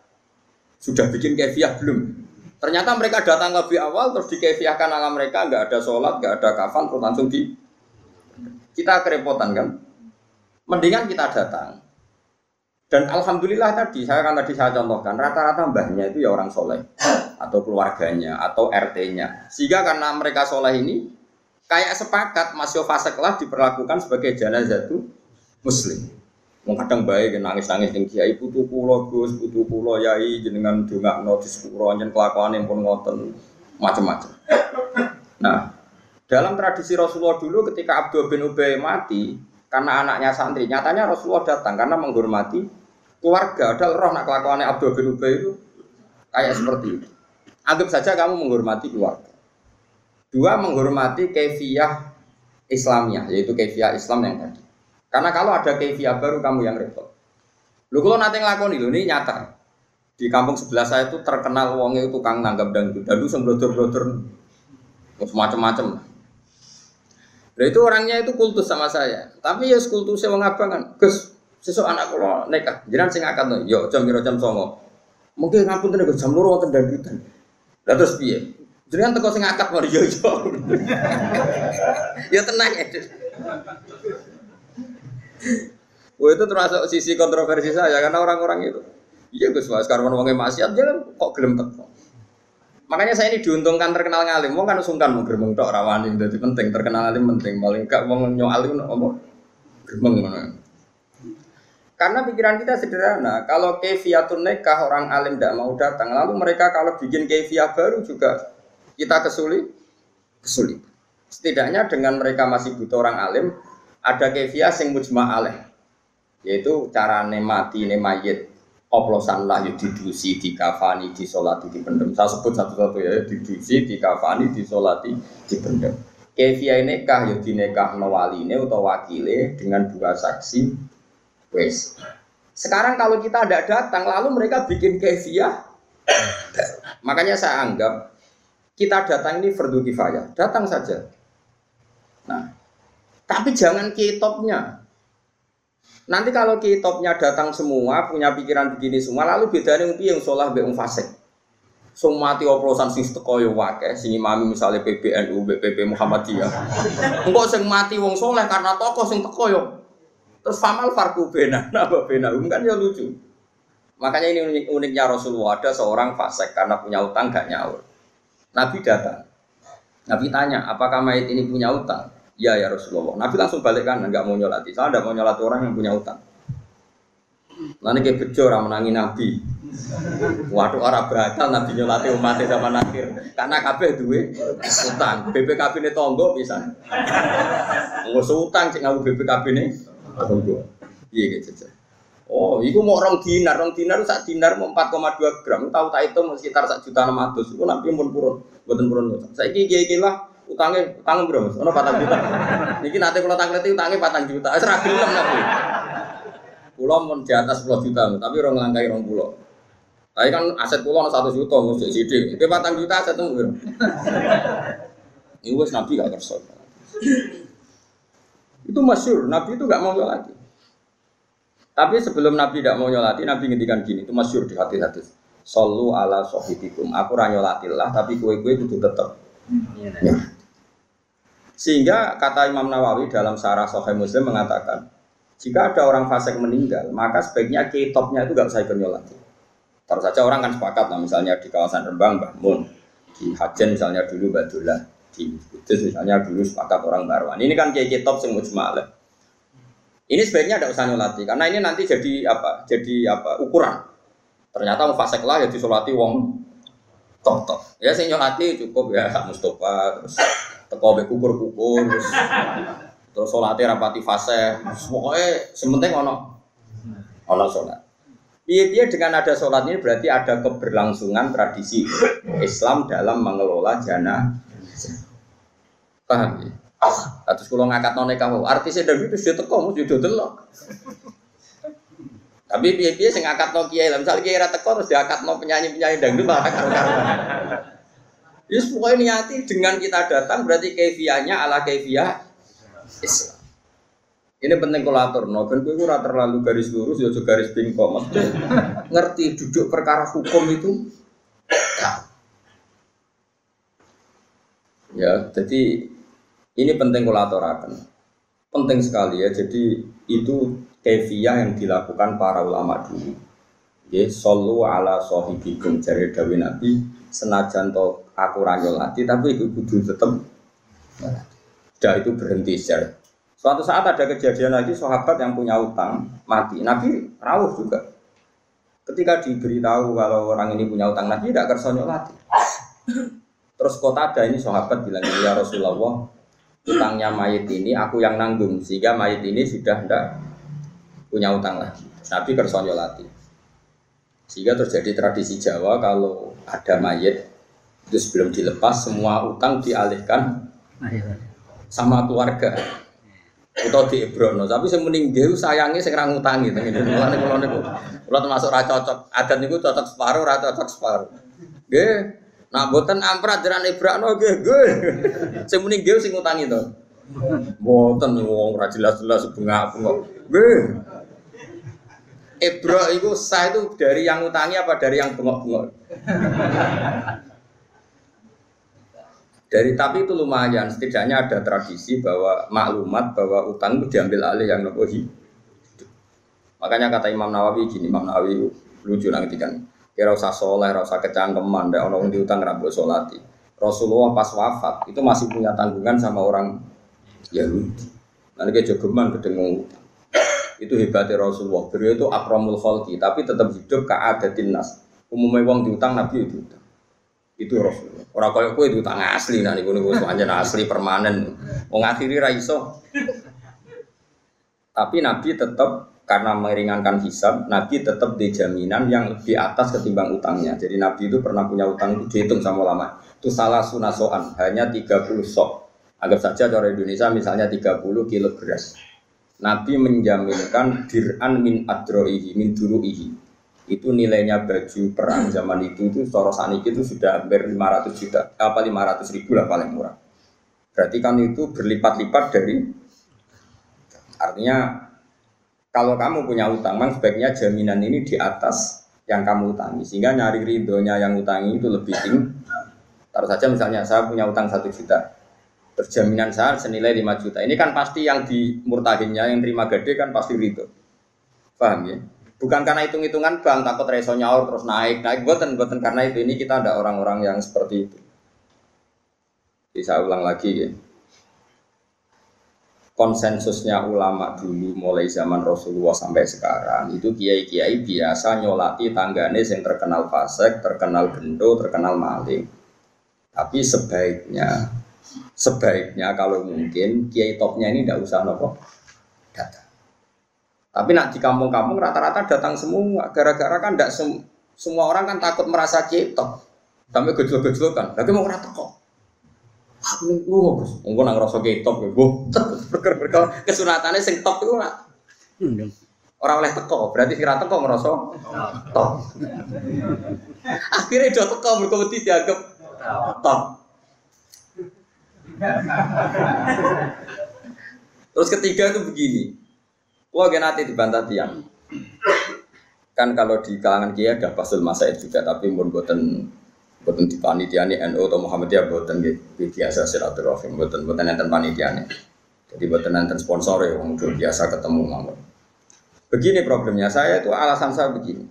sudah bikin kefiah belum? Ternyata mereka datang lebih awal terus dikefiahkan ala mereka nggak ada sholat, nggak ada kafan, terus langsung di kita kerepotan kan. Mendingan kita datang. Dan alhamdulillah tadi saya kan tadi saya contohkan rata-rata mbahnya itu ya orang soleh atau keluarganya atau RT-nya. Sehingga karena mereka soleh ini kayak sepakat masih fase kelas diperlakukan sebagai jenazah itu muslim. Wong kadang baik nangis-nangis ning kiai putu kula Gus, putu kula yai jenengan dongakno di sepuro nyen kelakuane pun ngoten macam-macam. Nah, dalam tradisi Rasulullah dulu ketika Abdul bin Ubay mati karena anaknya santri, nyatanya Rasulullah datang karena menghormati keluarga. Ada roh nak kelakuannya Abdul bin Ubay itu kayak seperti itu. Anggap saja kamu menghormati keluarga. Dua menghormati kefiah Islamnya, yaitu kefiah Islam yang tadi. Karena kalau ada kefiah baru kamu yang repot. Lu kalau nanti ngelakoni lu ini nyata. Di kampung sebelah saya itu terkenal wongnya itu tukang nanggap dangdut. Dulu sembrotor-brotor macam-macam. Nah itu orangnya itu kultus sama saya. Tapi ya kultusnya wong abang kan. Gus, sesuk anak kula nikah. Jiran sing akad to. Yo jam piro jam 09.00. Mungkin ngampun tenan jam 2 wonten dangdutan. Lah terus piye? Jenengan teko sing akad mari yo yo. Ya tenang ya. Wah itu termasuk sisi kontroversi saya karena orang-orang itu. Iya Gus Mas, karena wongnya maksiat jangan kok gelem. Makanya saya ini diuntungkan terkenal ngalim. Wong kan sungkan mau gerbang tok rawani jadi penting terkenal ngalim penting. Paling gak wong nyoalim apa gerbang mana. Karena pikiran kita sederhana, kalau kefiatun nekah orang alim tidak mau datang, lalu mereka kalau bikin kefiah baru juga kita kesulit, kesulit. Setidaknya dengan mereka masih butuh orang alim, ada kefiah sing mujma aleh yaitu cara mati ne mayit. Oplosan lah ya didusi di kafani di pendem saya sebut satu-satu ya didusi di kafani di solati di pendem kefiah nekah ya dinekah nawaline atau wakile dengan dua saksi. Wes. Sekarang kalau kita tidak datang lalu mereka bikin kefiah makanya saya anggap kita datang ini fardu kifayah. Datang saja tapi jangan kitopnya. Nanti kalau kitopnya datang semua, punya pikiran begini semua, lalu bedanya yang yang sholah be fasik. Semua mati oplosan sing teko yo wakeh, sing imami misalnya PBNU, BPP Muhammadiyah. Engkau sing mati wong soleh karena tokoh sing teko yo. Terus famal farku bena, napa bena, kan ya lucu. Makanya ini unik uniknya Rasulullah ada seorang fasik karena punya utang gak nyaur. Nabi datang. Nabi tanya, apakah mayat ini punya utang? Ya ya Rasulullah. Nabi langsung balik kan, nggak mau nyolati. Saya tidak mau nyolati orang yang punya utang. Nanti kayak bejo orang menangi Nabi. Waduh orang batal Nabi nyolati umat sama nakir. Karena kabeh duwe utang. BPKB ini tonggo bisa. Nggak utang cek ngaku BPKB ini tonggo. Iya gitu. Oh, itu mau orang dinar, orang dinar saat dinar mau 4,2 gram. Tahu tak itu sekitar satu juta enam ratus. Itu nanti pun purun, buatan purun. Saya kira kira utangnya utang berapa mas? Ono patang juta. Niki nanti kalau tanglet utangnya patang juta. Serah gelem nanti. Pulau mau di atas 10 juta, tapi orang langkai orang pulau. Tapi kan aset pulau satu juta, mau jadi sidik. Itu patang juta aset tuh. Ini wes nabi gak kerso. Itu masyur, nabi itu gak mau nyolati. Tapi sebelum nabi tidak mau nyolati, nabi ngendikan gini, itu masyur di hati-hati. Solu ala sohibikum. Aku ranyolatillah, tapi kue-kue itu tetap. Ya. Sehingga kata Imam Nawawi dalam Sarah Sahih Muslim mengatakan, jika ada orang fasik meninggal, maka sebaiknya kitopnya itu gak usah ikut nyolati. Terus saja orang kan sepakat, nah, misalnya di kawasan Rembang, Bahmun, di Hajen misalnya dulu Badullah, di Kudus misalnya dulu sepakat orang Barwan. Ini kan kayak kitop semua. Ini sebaiknya tidak usah nyolati, karena ini nanti jadi apa? Jadi apa? Ukuran. Ternyata mau fasik lah ya disolati wong tok tok. Ya sing nyolati cukup ya Mustafa terus teko be kukur-kukur terus terus salate rapati fase. Pokoknya sementing ono ono salat. Piye-piye dengan ada sholat ini berarti ada keberlangsungan tradisi Islam dalam mengelola jana. Paham ya? Terus kalau ngangkat none kamu, artisnya dari itu sudah teko, mau sudah delok. Tapi piye-piye sing ngangkat no kiai misalnya kiai teko terus diangkat no penyanyi-penyanyi dangdut malah karo-karuan. Yes, pokoknya niati dengan kita datang berarti kefiahnya ala kefiah Islam. Ini penting kolator, no, gue ora terlalu garis lurus, ya garis bingkong. Maksudnya ngerti duduk perkara hukum itu, ya. jadi ini penting akan penting sekali ya. Jadi itu kefiah yang dilakukan para ulama dulu. Ya, solu ala sohibikum jari dawi nabi senajan to aku ranyolati tapi itu kudu tetep sudah itu berhenti share Suatu saat ada kejadian lagi sahabat yang punya utang mati. Nabi rawuh juga. Ketika diberitahu kalau orang ini punya utang Nabi tidak kersa nyolati. Terus kota ada ini sahabat bilang ya Rasulullah utangnya mayit ini aku yang nanggung sehingga mayit ini sudah tidak punya utang lagi. Nabi kersa nyolati. Sehingga terjadi tradisi Jawa kalau ada mayit itu sebelum dilepas semua utang dialihkan sama keluarga atau di Ibrono, tapi saya meninggal sayangnya saya kurang ngutangi gitu. Mulane kula niku kula termasuk ra cocok. Adat niku cocok separuh, ra cocok separuh. Nggih. Nah, boten amprat jaran Ibrono nggih, nggih. Sing meninggal sing ngutangi to. Boten wong ora jelas-jelas bunga-bunga. Nggih. Ibro itu sah itu dari yang ngutangi apa dari yang bengok-bengok? Dari tapi itu lumayan, setidaknya ada tradisi bahwa maklumat bahwa utang itu diambil alih yang nopo Makanya kata Imam Nawawi gini, Imam Nawawi lucu nanti kan. Kira usah soleh, usah kecangkeman, deh orang di utang rabu solati. Rasulullah pas wafat itu masih punya tanggungan sama orang Yahudi. Nanti kayak jogeman kedengung Itu hebatnya Rasulullah. Beliau itu akramul khalqi, tapi tetap hidup keadatin nas. Umumnya uang diutang Nabi itu utang. Itu Rasulullah. Orang kaya kue itu utang asli nah niku niku sepanjang asli permanen. Wong akhiri ra iso. Tapi Nabi tetap karena meringankan hisab, Nabi tetap di jaminan yang lebih atas ketimbang utangnya. Jadi Nabi itu pernah punya utang itu dihitung sama lama. Itu salah sunasoan, hanya 30 sok. Anggap saja cara Indonesia misalnya 30 kilo beras. Nabi menjaminkan dir'an min adroihi, min duru'ihi itu nilainya baju perang zaman itu itu Soro Saniki itu sudah hampir 500 juta apa 500 ribu lah paling murah. Berarti kan itu berlipat-lipat dari artinya kalau kamu punya utang memang sebaiknya jaminan ini di atas yang kamu utangi. Sehingga nyari ridhonya yang utangi itu lebih tinggi. Taruh saja misalnya saya punya utang satu juta. Terjaminan saya senilai 5 juta. Ini kan pasti yang di murtahinnya yang terima gede kan pasti ridho. Paham ya Bukan karena hitung-hitungan bang takut reso nyaur terus naik naik buatan buatan karena itu ini kita ada orang-orang yang seperti itu. Bisa ulang lagi ya. Konsensusnya ulama dulu mulai zaman Rasulullah sampai sekarang itu kiai-kiai biasa nyolati tanggane yang terkenal fasek, terkenal gendo, terkenal maling. Tapi sebaiknya sebaiknya kalau mungkin kiai topnya ini tidak usah nopo datang tapi nak di kampung-kampung rata-rata datang semua. Gara-gara kan tidak sem semua orang kan takut merasa cetok. Sampai gejol-gejol kan. Lagi mau rata kok. Aku nih lu gus. Mungkin nang rasa cetok ya. Gue berker kesunatannya sing top itu lah. Orang oleh teko, berarti kira teko merasa top. Akhirnya udah teko berkomedi dianggap top. Terus ketiga itu begini, Wah, nanti dibantah tiang. Kan kalau di kalangan kia ada pasul masa juga, tapi pun buatan buatan di panitia ini NU atau Muhammadiyah buatan di biasa silaturahim, buatan buatan enten panitia ini. Jadi buatan enten sponsor ya, udah biasa ketemu ngomong. Begini problemnya, saya itu alasan saya begini.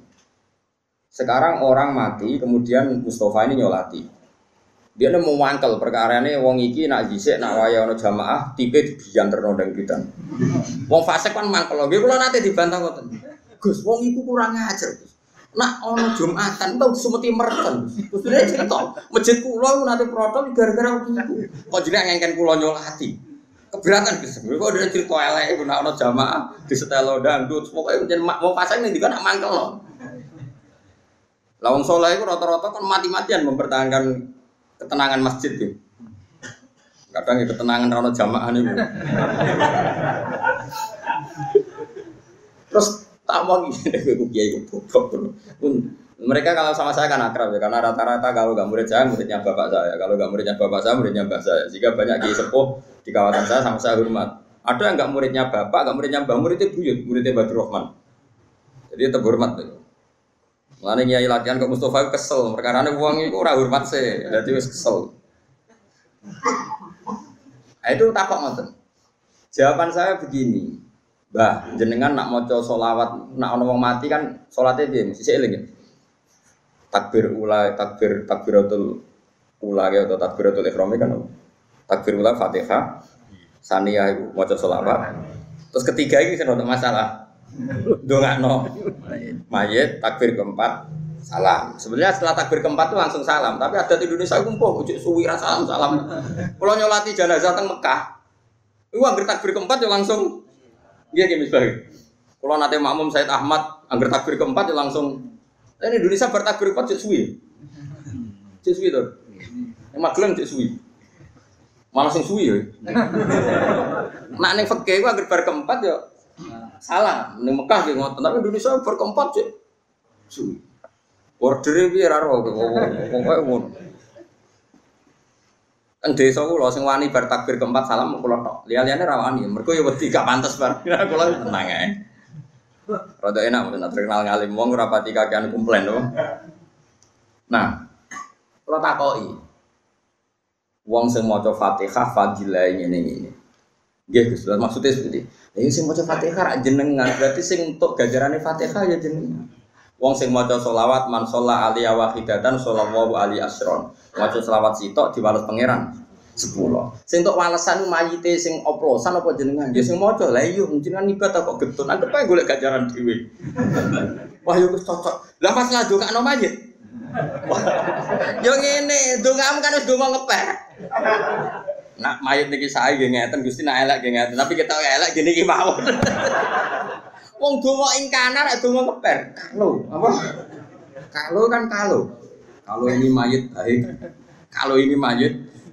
Sekarang orang mati, kemudian Mustafa ini nyolati. Dia mau wangkel perkara ini wong iki nak jisik nak waya ono jamaah tipe dibiyan terno dan kita. Wong fase kan mangkel lagi kalau nanti dibantah kok. Gus wong iku kurang ajar. Nak ono Jumatan tau sumeti merken. Terus dia cerita masjid kula nanti protol gara-gara iku. Kok jenenge ngengken kula nyolati. Keberatan Gus. Kok dia cerita elek iku nak ono jamaah di setelo dangdut pokoke jeneng mau fase ning nak mangkel loh. Lawang soleh itu rata-rata kan mati-matian mempertahankan ketenangan masjid ya. Kadang ya ketenangan rano jamaah nih. Terus tak mau gue kiai Mereka kalau sama saya kan akrab ya, karena rata-rata kalau gak murid saya, muridnya bapak saya. Kalau gak muridnya bapak saya, muridnya bapak saya. Jika banyak kiai sepuh di kawasan saya, sama saya hormat. Ada yang gak muridnya bapak, gak muridnya mbak, muridnya buyut, muridnya Badru Rahman. Jadi tetap hormat. Tuh. Mulane nyai latihan ke Mustafa kesel, perkara uang itu ora hormat sih, jadi wis kesel. Nah, itu takut ngoten. Jawaban saya begini, Bah, jenengan nak maca solawat, nak wong mati kan solatnya dia mesti eling ya. Takbir ula, takbir takbiratul ula ya atau takbiratul ihram kan. Takbir ula Fatihah, Sania iku maca selawat. Terus ketiga ini sing untuk masalah. Dongakno mayit takbir keempat salam. Sebenarnya setelah takbir keempat itu langsung salam, tapi adat Indonesia mpoh ujuk suwi salam salam. Kalau nyolati jenazah teng Mekah, itu angger takbir keempat ya langsung iya gini misalnya. Kalau nanti makmum Said Ahmad angger takbir keempat ya langsung ini Indonesia bertakbir keempat cek suwi. Cek suwi tuh. Yang magelang cek suwi. Malah sing suwi ya. Nak angger bar keempat ya salah. Ning Mekah nggih ngoten, tapi Indonesia keempat cek suwi. Ordere piye ra ro pokoke. Kan desa kula sing wani bar takbir keempat salam kula tok. Liya-liyane ra wani. Mergo ya wedi gak pantes bar. Kula tenang ae. Rada enak mboten terkenal ngalim wong ora pati kakean komplain to. Nah, kula takoki. Wong sing maca Fatihah fadilah ngene ngene. Nggih Gus, maksudnya seperti ini. sing maca Fatihah rak jenengan, berarti sing untuk gajarane Fatihah ya jenengan. Wong sing maca selawat man sholla ali wahidatan shollallahu ali asron. Maca selawat sitok diwales pangeran sepuluh. Sing untuk walesan mayite sing oplosan apa jenengan? Ya sing maca lah iya jenengan ibadah kok getun. Anggap ae golek gajaran dhewe. Wah yo wis cocok. Lah pas ngadongakno mayit. Yo ngene, dongamu kan wis donga ngeper. Nak mayit niki sae nggih ngeten Gusti nak elek nggih ngeten, tapi kita elek gini mawon. Wong donga ing kanan donga ngeper. Kalau apa? Kalau kan kalau. Kalau ini mayit baik. Kalau ini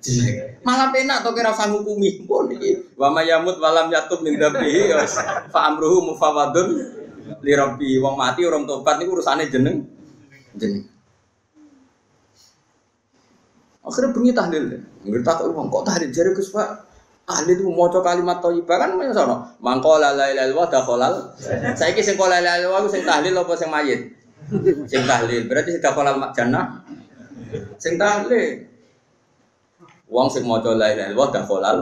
jelek. Malah penak to kira usah ngukumi pun iki. Wa mayamut walam yatub min dzabihi fa amruhu mufawadun li rabbi. Wong mati orang tobat niku urusane jeneng jeneng. Akhirnya bengi tahlil. Ngerti tak uang kok tahlil jari Gus. Tahlil itu mau kalimat thayyibah kan mana sono. Mangkola la ilaha illallah. Saiki sing kola la ilaha sing tahlil apa sing mayit? Sing tahlil. Berarti sing dakhalal jannah. Sing tahlil. Wong sing maca la ilaha illallah dakhalal.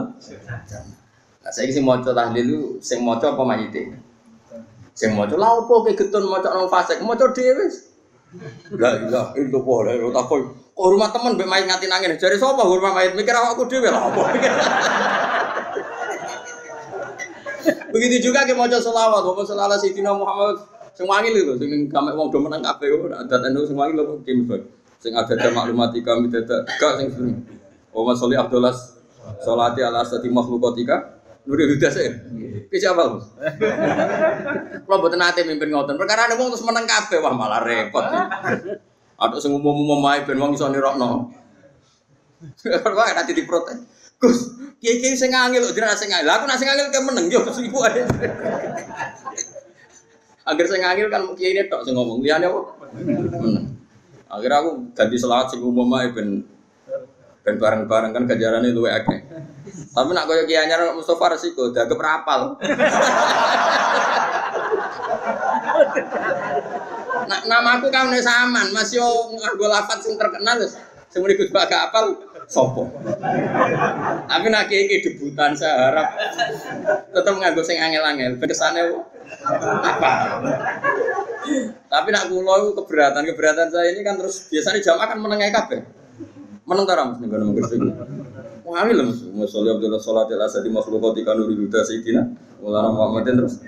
Nah saiki sing maca tahlil itu sing maca apa mayite? Sing maca lha opo ke getun maca nang fasik maca dhewe. La ilaha illallah la takoi. Kok rumah temen mbek main nganti nangis. Jare sapa rumah main mikir awakku dhewe lah apa. Begitu juga ke maca selawat, maca selawat Sayyidina Muhammad? Sing wangi lho sing ning kamek wong do menang kabeh adat anu sing wangi lho kim sing ada maklumati kami dadak gak sing Oh Mas Abdullah Salati ala asati makhlukatika Nuri Huda saya Ki siapa Mas? Kalau buat nanti mimpin ngoten. Perkara ada wong terus menang kabeh Wah malah repot Ada sing umum-umum main ben wong iso nirokno Wah nanti diprotes Gus, kiai-kiai sing ngangil lho, dira sing. Lah aku nak sing ngangil ke meneng yo iku ae. Agar sing ngangil kan kiai ini tok sing ngomong, liyane apa? Meneng. Akhirnya aku ganti selawat sing umum ae ben ben bareng-bareng kan gajarannya luwe akeh. Tapi nak koyo kiai anyar Mustofa resiko dagem rapal. Nak namaku kan saman, Mas yo nganggo lafat sing terkenal wis. Muni Gus gak apal sopo. Tapi nak kiai debutan saya harap tetap nganggo sing angel-angel. Kesane apa? Tapi nak kula itu keberatan keberatan saya ini kan terus biasanya jamaah kan menengah kabeh. Meneng ta Ram ning ngono Gresik. Wangi lho Mas. Musolli Abdullah salat ila sadi makhlukati kanu riduda sayyidina. Mulana Muhammadin terus.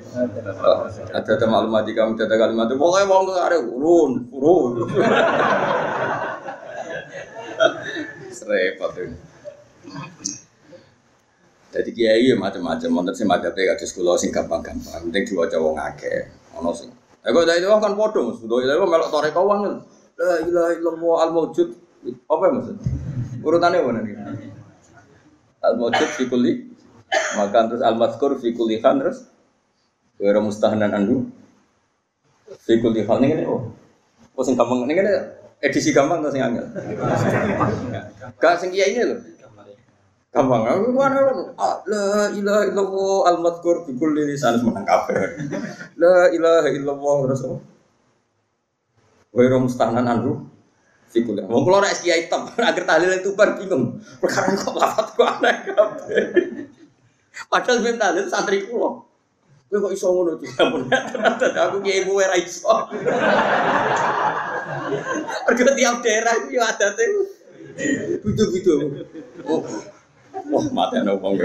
Ada ada maklumat di kami ada kalimat itu. Pokoknya wong tuh ada urun, urun. Repot ini. Jadi kiai ya macam-macam, wonten sing madhabe kados kula sing gampang-gampang, penting diwaca wong akeh. Ono sing. Lah kok dari kan padha Mas, do itu melok toreko wong. La ilaha illallah al-maujud. Apa ya maksud? Urutannya mana nih? Al-maujud fi kulli maka terus al-mazkur fi kulli khan terus wa mustahanan andu fi kulli ini oh. Oh sing gampang ini kan edisi gampang atau sing angel? Gak sing kiai ini loh. Gampang, aku mana la ilaha illallah al mazkur fi kulli lisan menang kabeh. La ilaha illallah rasul. Wa mustahanan andu Fikul. Wong kula nek kiai top, agar tahlil itu bar bingung. Perkara kok lafat kok aneh kabeh. Padahal ben tahlil santri kula. Kowe kok iso ngono tuh? Ampun. Aku kiai mu ora iso. Mergo tiap daerah iki yo adate. Butuh-butuh. Oh. Wah, mati ana wong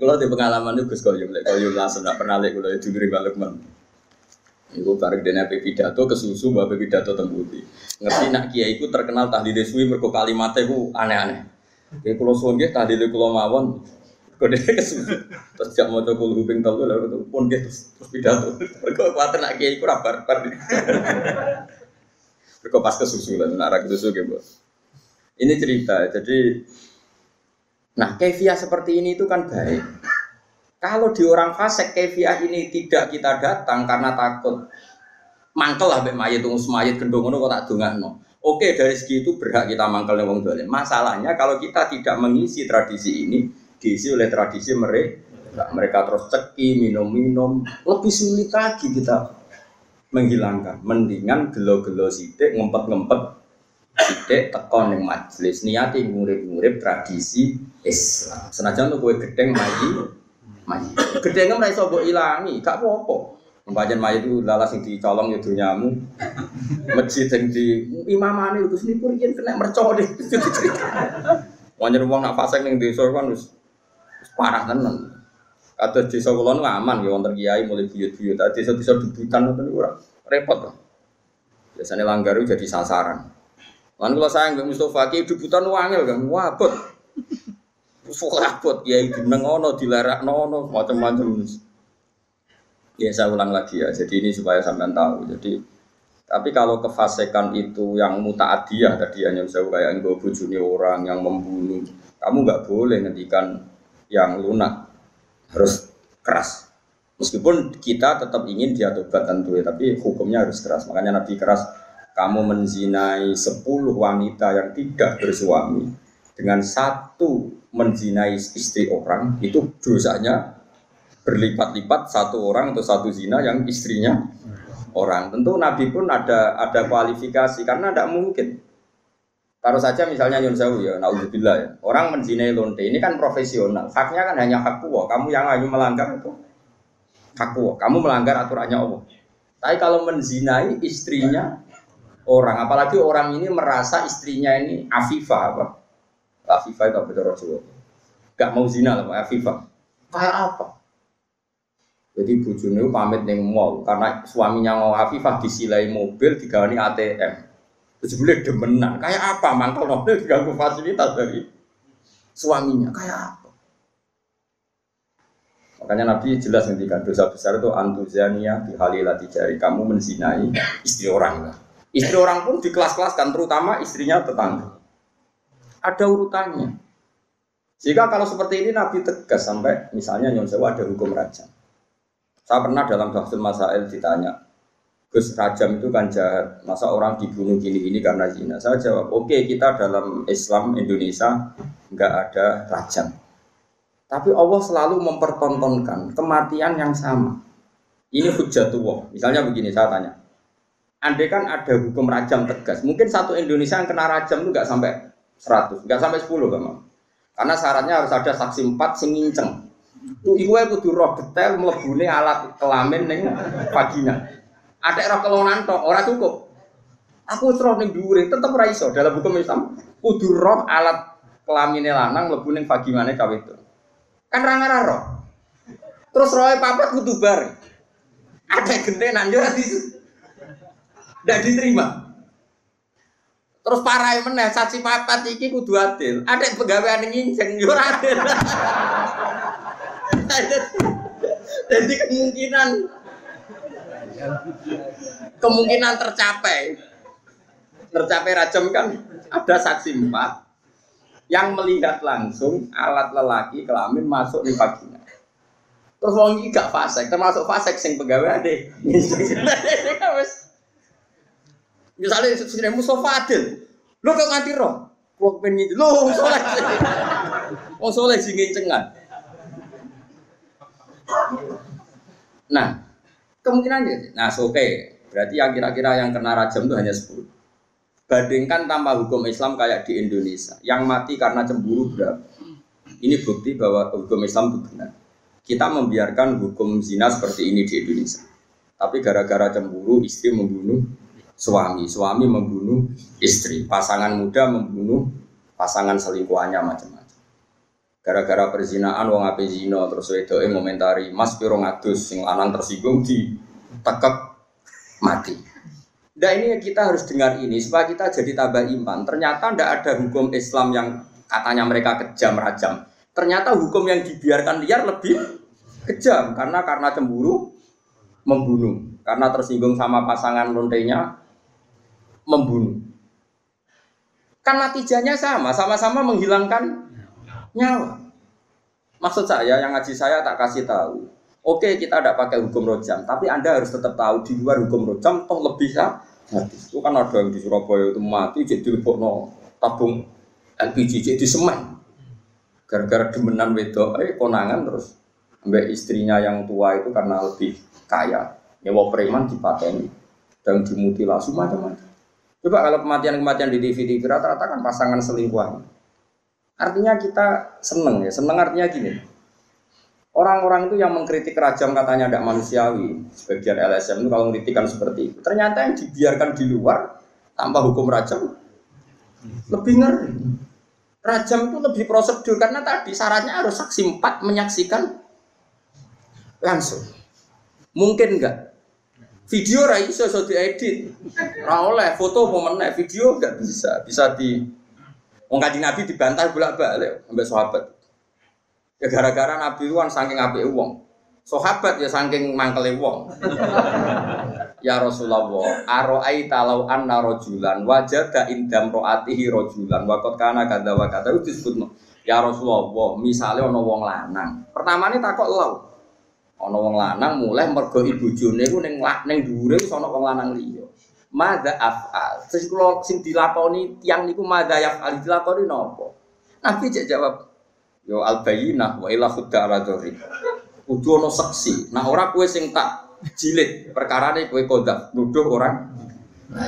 Kalau di pengalaman itu Gus Koyum, Koyum langsung tidak pernah lek kalau itu beri balik men. Iku bareng dene ape pidato kesusu mbak pidato tembuti. Ngerti nak kiai iku terkenal tahlil suwi mergo kalimatnya ku aneh-aneh. Kayak kulo suwun nggih tahlil kulo mawon kode kesusu. Terus jak maca kulo kuping telu lha pun nggih terus pidato. Mergo kuwatir nak kiai iku ra barbar. Mergo pas kesusu lah, nak ra kesusu nggih, Ini cerita, jadi Nah, kefiah seperti ini itu kan baik. Kalau di orang fasik kefiah ini tidak kita datang karena takut mangkel lah mayit tunggu semayit gendong kok tak no. Oke dari segi itu berhak kita mangkel wong dolim. Masalahnya kalau kita tidak mengisi tradisi ini diisi oleh tradisi mereka mereka terus ceki minum-minum lebih sulit lagi kita menghilangkan. Mendingan gelo-gelo sidik ngempet-ngempet Sidik tekon yang majelis niati ngurip-ngurip tradisi Islam. Senajan tuh gue gedeng maji, maji. Gedengnya mulai sobo ilangi, gak apa-apa. Pembagian maji itu lalas yang dicolong ya dunyamu. Masjid yang di imamane itu sini pun kena mercon deh. Wajar uang nak fasek ning desa kan wis parah tenan. Kata desa kula nu aman ya wonten kiai mulai buyut-buyut. Desa-desa dudutan ngoten niku ora repot. Biasanya langgar itu jadi sasaran. Lan kalau sayang Mbak Mustafa ki debutan wangil kan, wabot. Wabot ya jeneng ono dilarak ono macam-macam. Ya saya ulang lagi ya. Jadi ini supaya sampean tahu. Jadi tapi kalau kefasekan itu yang mutaadiyah tadi hanya saya kayak enggak bujuni orang yang membunuh, kamu nggak boleh ngendikan yang lunak harus keras. Meskipun kita tetap ingin dia tobat tentu ya, tapi hukumnya harus keras. Makanya Nabi keras kamu menzinai sepuluh wanita yang tidak bersuami dengan satu menzinai istri orang itu dosanya berlipat-lipat satu orang atau satu zina yang istrinya orang. Tentu Nabi pun ada ada kualifikasi karena tidak mungkin. Taruh saja misalnya Yun Sewu ya, naudzubillah ya. Orang menzinai lonte ini kan profesional. Haknya kan hanya hak kuwo. Kamu yang hanya melanggar itu hak kuwo. Kamu melanggar aturannya Allah. Tapi kalau menzinai istrinya orang, apalagi orang ini merasa istrinya ini Afifah apa? Afifah itu apa Rasulullah? Gak mau zina lah, Afifah. Kayak apa? Jadi bujune pamit neng mall karena suaminya mau Afifah disilai mobil digawani ATM. Terus boleh demenan. Kayak apa? Mangkal mobil diganggu fasilitas dari suaminya. Kayak apa? Makanya Nabi jelas ngendikan dosa besar itu antuzania di halilati jari kamu menzinai istri orang lah. Istri orang pun di kelas-kelas kan, terutama istrinya tetangga. Ada urutannya. Jika kalau seperti ini Nabi tegas sampai misalnya Nyon Sewa ada hukum rajam. Saya pernah dalam Bahsul Masail ditanya, Gus rajam itu kan jahat, masa orang dibunuh gini-gini karena zina? Saya jawab, oke okay, kita dalam Islam Indonesia nggak ada rajam. Tapi Allah selalu mempertontonkan kematian yang sama. Ini hujatullah. Misalnya begini, saya tanya, andai kan ada hukum rajam tegas, mungkin satu Indonesia yang kena rajam itu nggak sampai 100, nggak sampai 10 kan, karena syaratnya harus ada saksi empat sing nginceng. Tuh iku kudu roh detail mlebune alat kelamin ning vagina. Ada roh kelonan tok, ora cukup. Aku roh ning dhuwure tetep ora iso dalam hukum Islam. Kudu roh alat kelamin lanang mlebu ning vaginane itu. Kan ra roh. Terus rohe papat kudu bareng. Ada gentenan yo ora tidak diterima. Terus parah meneh saksi papat iki kudu adil. Ada pegawai yang nginceng yo adil. Jadi kemungkinan kemungkinan tercapai tercapai rajam kan ada saksi empat yang melihat langsung alat lelaki kelamin masuk di vagina. Terus wong iki gak fasek, termasuk fasek sing pegawai ade. Misalnya sudah Mustafa Adil, lo kok nganti roh, lo pengen gitu, lo soleh, oh soleh sih ngencengan. Nah, kemungkinan aja. Nah, oke. Okay. Berarti yang kira-kira yang kena rajam itu hanya 10. Bandingkan tanpa hukum Islam kayak di Indonesia. Yang mati karena cemburu berapa? Ini bukti bahwa hukum Islam itu benar. Kita membiarkan hukum zina seperti ini di Indonesia. Tapi gara-gara cemburu istri membunuh suami, suami membunuh istri, pasangan muda membunuh pasangan selingkuhannya macam-macam. Gara-gara perzinaan wong ape zina terus wedoke ngomentari Mas piro ngadus sing lanang tersinggung di tekek mati. Nah ini kita harus dengar ini supaya kita jadi tambah iman. Ternyata tidak ada hukum Islam yang katanya mereka kejam rajam. Ternyata hukum yang dibiarkan liar lebih kejam karena karena cemburu membunuh, karena tersinggung sama pasangan lontenya membunuh. Kan natijahnya sama, sama-sama menghilangkan nyawa. Maksud saya yang ngaji saya tak kasih tahu. Oke kita tidak pakai hukum rojam, tapi anda harus tetap tahu di luar hukum rojam toh lebih ya. Itu kan ada yang di Surabaya itu mati jadi no tabung LPG jadi semen. Gara-gara demenan wedok, eh konangan terus ambek istrinya yang tua itu karena lebih kaya nyewa preman dipateni dan dimutilasi macam-macam. Coba kalau kematian-kematian di DVD rata-rata kan pasangan selingkuhan Artinya kita seneng ya, seneng artinya gini. Orang-orang itu yang mengkritik rajam katanya tidak manusiawi, sebagian LSM itu kalau mengkritikan seperti itu. Ternyata yang dibiarkan di luar tanpa hukum rajam lebih ngeri. Rajam itu lebih prosedur karena tadi syaratnya harus saksi empat menyaksikan langsung. Mungkin enggak? Video rai iso iso diedit. Ora oleh foto apa video enggak bisa. Bisa di Wong kaji Nabi dibantah bolak-balik sampai sahabat. Ya gara-gara Nabi kan saking apike wong. Sahabat ya saking mangkele wong. ya Rasulullah, aro'aita law anna rajulan wajada indam ro'atihi rajulan wa qad kana kadza wa kadza disebutno. Ya Rasulullah, misalnya ana wong lanang. Pertamane takok law. Ana wong lanang mulai mergo ibu jone ku ning ning dhuwure ana wong lanang liya. Mada afal. Terus kalau sing dilakoni tiang niku mada afal dilakoni nopo. Nabi cek jawab, yo al bayinah wa ila khudda ala dhori. Kudu ono saksi. Nah ora kue sing tak jilid perkara ini kue kodak nuduh orang. Nah,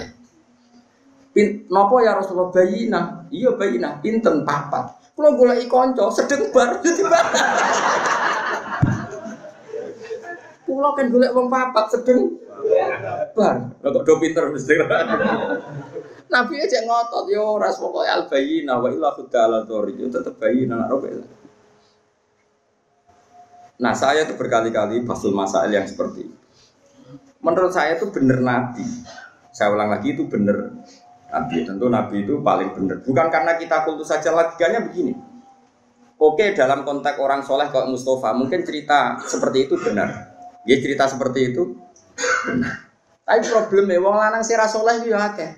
Pin, nopo ya Rasulullah bayina? Iya bayina, pinten papat. Kalau golek konco sedeng bar jadi bar. Kulo kan golek wong papat sedeng bar. Kok do pinter mesti. Nabi aja ngotot yo ras pokoke al bayyina wa illa khudala tori yo tetep bayyina nak robe. Nah saya tuh berkali-kali pasul masail yang seperti itu. Menurut saya itu benar Nabi. Saya ulang lagi itu benar Nabi. Tentu Nabi itu paling benar. Bukan karena kita kultus saja logikanya begini. Oke dalam konteks orang soleh kayak Mustafa mungkin cerita seperti itu benar. Dia cerita seperti itu tapi problemnya wong lanang si rasoleh itu ya akeh.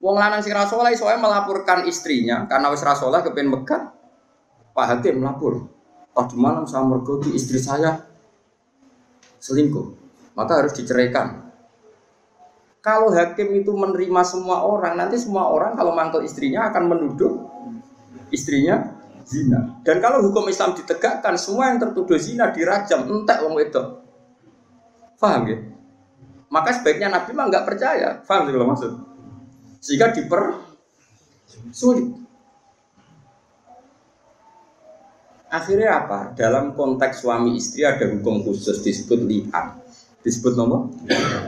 Wong lanang si rasoleh soalnya melaporkan istrinya karena wis rasoleh kepen megat. Pak Hakim melapor. Tadi malam saya mergoti istri saya selingkuh, maka harus diceraikan. Kalau hakim itu menerima semua orang, nanti semua orang kalau mantel istrinya akan menuduh istrinya zina. Dan kalau hukum Islam ditegakkan, semua yang tertuduh zina dirajam, entek wong itu. Paham ya? Maka sebaiknya Nabi mah nggak percaya. Faham sih kalau maksud? Sehingga diper sulit. Akhirnya apa? Dalam konteks suami istri ada hukum khusus disebut li'an. Disebut nomor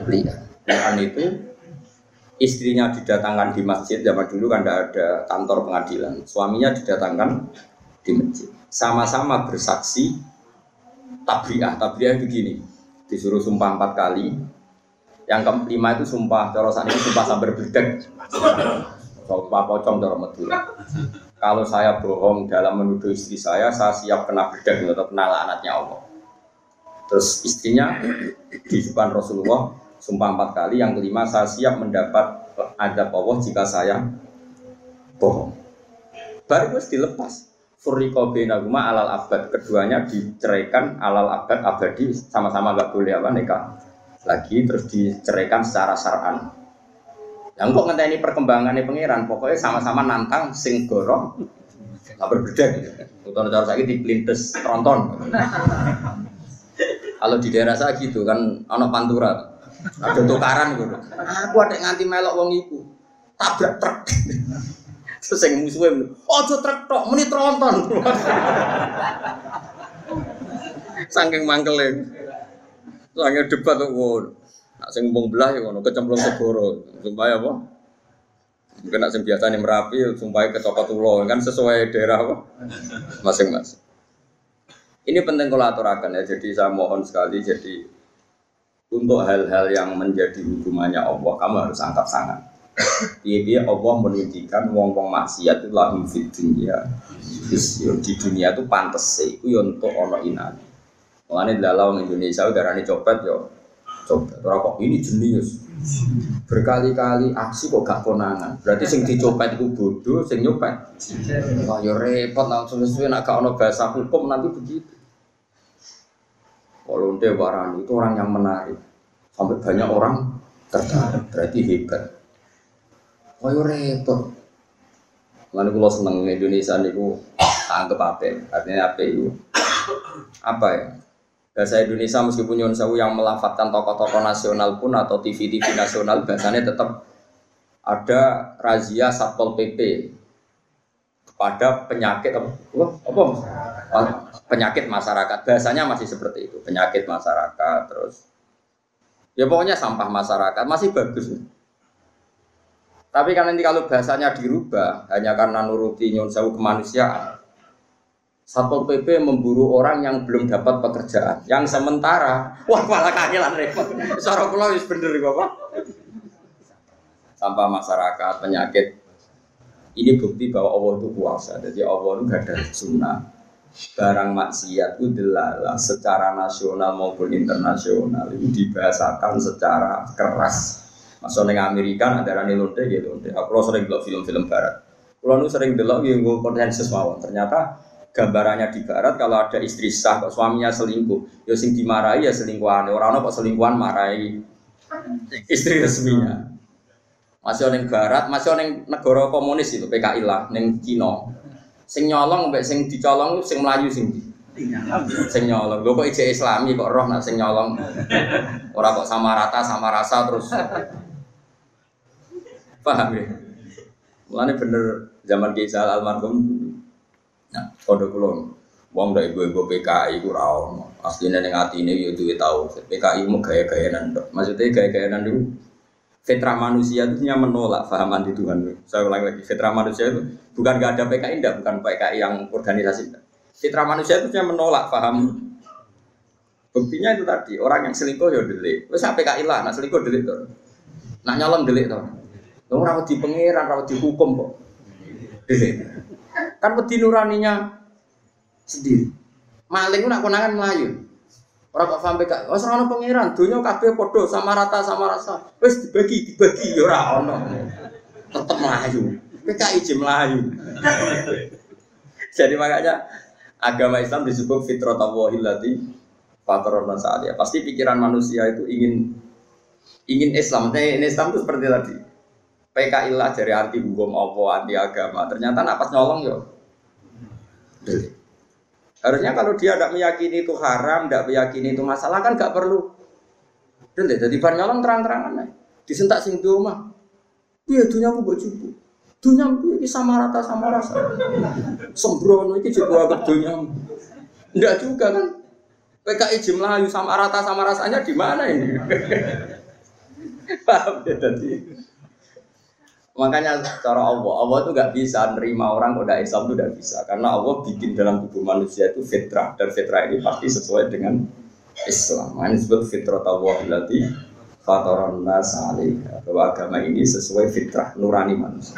li'an. Li'an itu istrinya didatangkan di masjid zaman dulu kan tidak ada kantor pengadilan. Suaminya didatangkan di masjid. Sama-sama bersaksi tabriah. Tabriah begini, disuruh sumpah empat kali, yang kelima itu sumpah, cara saat ini sumpah sambar berdek. Sumpah pocong cara. Kalau saya bohong dalam menuduh istri saya, saya siap kena berdek atau kena laknatnya Allah. Terus istrinya di depan Rasulullah sumpah empat kali. Yang kelima saya siap mendapat adab Allah jika saya bohong. Baru harus dilepas. Furriko binaguma alal abad. Keduanya diceraikan alal abad abadi sama-sama gak boleh apa nikah lagi terus diceraikan secara syar'an. Yang kok ngenteni perkembangannya pangeran, pokoknya sama-sama nantang sing gorong nggak berbeda gitu. Utara cara saya di pelintes tronton. Kalau di daerah saya gitu kan anak pantura, ada tukaran gitu. Aku ada nganti melok wong iku, tabrak truk. Terus yang musuhnya, oh truk tok, meni tronton. Saking mangkelin. Soalnya debat tuh, wow. Nak sing mbung belah ya ngono kecemplung segoro. Sumpah apa? Mungkin nak sing biasane Merapi sumpah kecopot ulo kan sesuai daerah apa? Masing-masing. Ini penting kalau aturakan ya. Jadi saya mohon sekali jadi untuk hal-hal yang menjadi hukumannya Allah kamu harus angkat sangat. Iya Allah menunjukkan wong-wong maksiat itu lahum fit dunia. Di dunia itu pantas sih, itu untuk ono inani. Mengenai dalam Indonesia udah copet yo Coba, orang kok ini jenius. Berkali-kali aksi kok gak konangan. Berarti sing dicopet itu bodoh, sing nyopet. Wah, ya repot langsung sesuai nak gak ono bahasa hukum nanti begitu. Kalau warani itu orang yang menarik. Sampai banyak orang tertarik, berarti hebat. Ya repot. Mana kalau seneng Indonesia niku anggap apa? Artinya apa itu? Apa ya? bahasa Indonesia meskipun Yun Sewu yang melafatkan tokoh-tokoh nasional pun atau TV-TV nasional bahasanya tetap ada razia satpol pp pada penyakit apa, apa penyakit masyarakat bahasanya masih seperti itu penyakit masyarakat terus ya pokoknya sampah masyarakat masih bagus tapi kan nanti kalau bahasanya dirubah hanya karena nuruti Yun Sewu kemanusiaan Satpol PP memburu orang yang belum dapat pekerjaan. Yang sementara, wah malah kangelan repot. Suara pulau bener Bapak. Sampah masyarakat, penyakit. Ini bukti bahwa Allah itu kuasa. Jadi Allah itu gak ada sunnah. Barang maksiat itu delala secara nasional maupun internasional itu dibahasakan secara keras. Masuk neng Amerika ada rani lonte gitu. Aku sering bilang film-film barat. Kalau sering delok yang gue konsensus mawon. Ternyata gambarannya di barat kalau ada istri sah kok suaminya selingkuh ya sing dimarahi ya selingkuhan orang kok selingkuhan marahi istri resminya masih orang barat masih orang negara komunis itu PKI lah neng Cina sing nyolong mbek sing dicolong sing melayu sing sing nyolong lho kok ije islami kok roh nak sing nyolong ora kok sama rata sama rasa terus paham ya Mulane bener zaman Kisah almarhum Nah, kode kulon. Wong dari gue gue PKI gue rawon. Aslinya neng hati ini yo duit tahu. PKI mau gaya gaya nando. Maksudnya gaya gaya nando. Fitrah manusia itu hanya menolak fahaman di Tuhan. Saya ulang lagi, fitrah manusia itu bukan gak ada PKI, enggak, bukan PKI yang organisasi. Fitrah manusia itu hanya menolak faham. Buktinya itu tadi, orang yang selingkuh ya delik. Wes PKI lah, nah selingkuh delik tuh. Nah nyolong delik tuh. Lu rawat di pangeran, rawat di hukum kok. Delik. Kan wedi nuraninya sendiri. Maling ku nak konangan melayu. Orang kok sampai kak, oh serana pangeran, dunia kabeh podo sama rata sama rasa. Wes dibagi dibagi ya ora ono. Tetep melayu. PKI jem melayu. Jadi makanya agama Islam disebut fitrah tawahilati fatrona saat ya. Pasti pikiran manusia itu ingin ingin Islam. Nah, Islam itu seperti tadi. PKI lah dari anti hukum apa anti agama ternyata napas nyolong yo harusnya kalau dia tidak meyakini itu haram tidak meyakini itu masalah kan nggak perlu. Dele, jadi nyolong terang-terangan nih disentak sing mah iya dunia aku buat cukup dunia ini sama rata sama rasa? Sembrono ini juga agak dunia. Enggak juga kan? PKI jumlah sama rata sama rasanya di mana ini? Paham ya tadi Makanya cara Allah, Allah itu nggak bisa nerima orang udah Islam itu nggak bisa karena Allah bikin dalam tubuh manusia itu fitrah dan fitrah ini pasti sesuai dengan Islam. Ini disebut fitrah Allah berarti fatoran nas bahwa agama ini sesuai fitrah nurani manusia.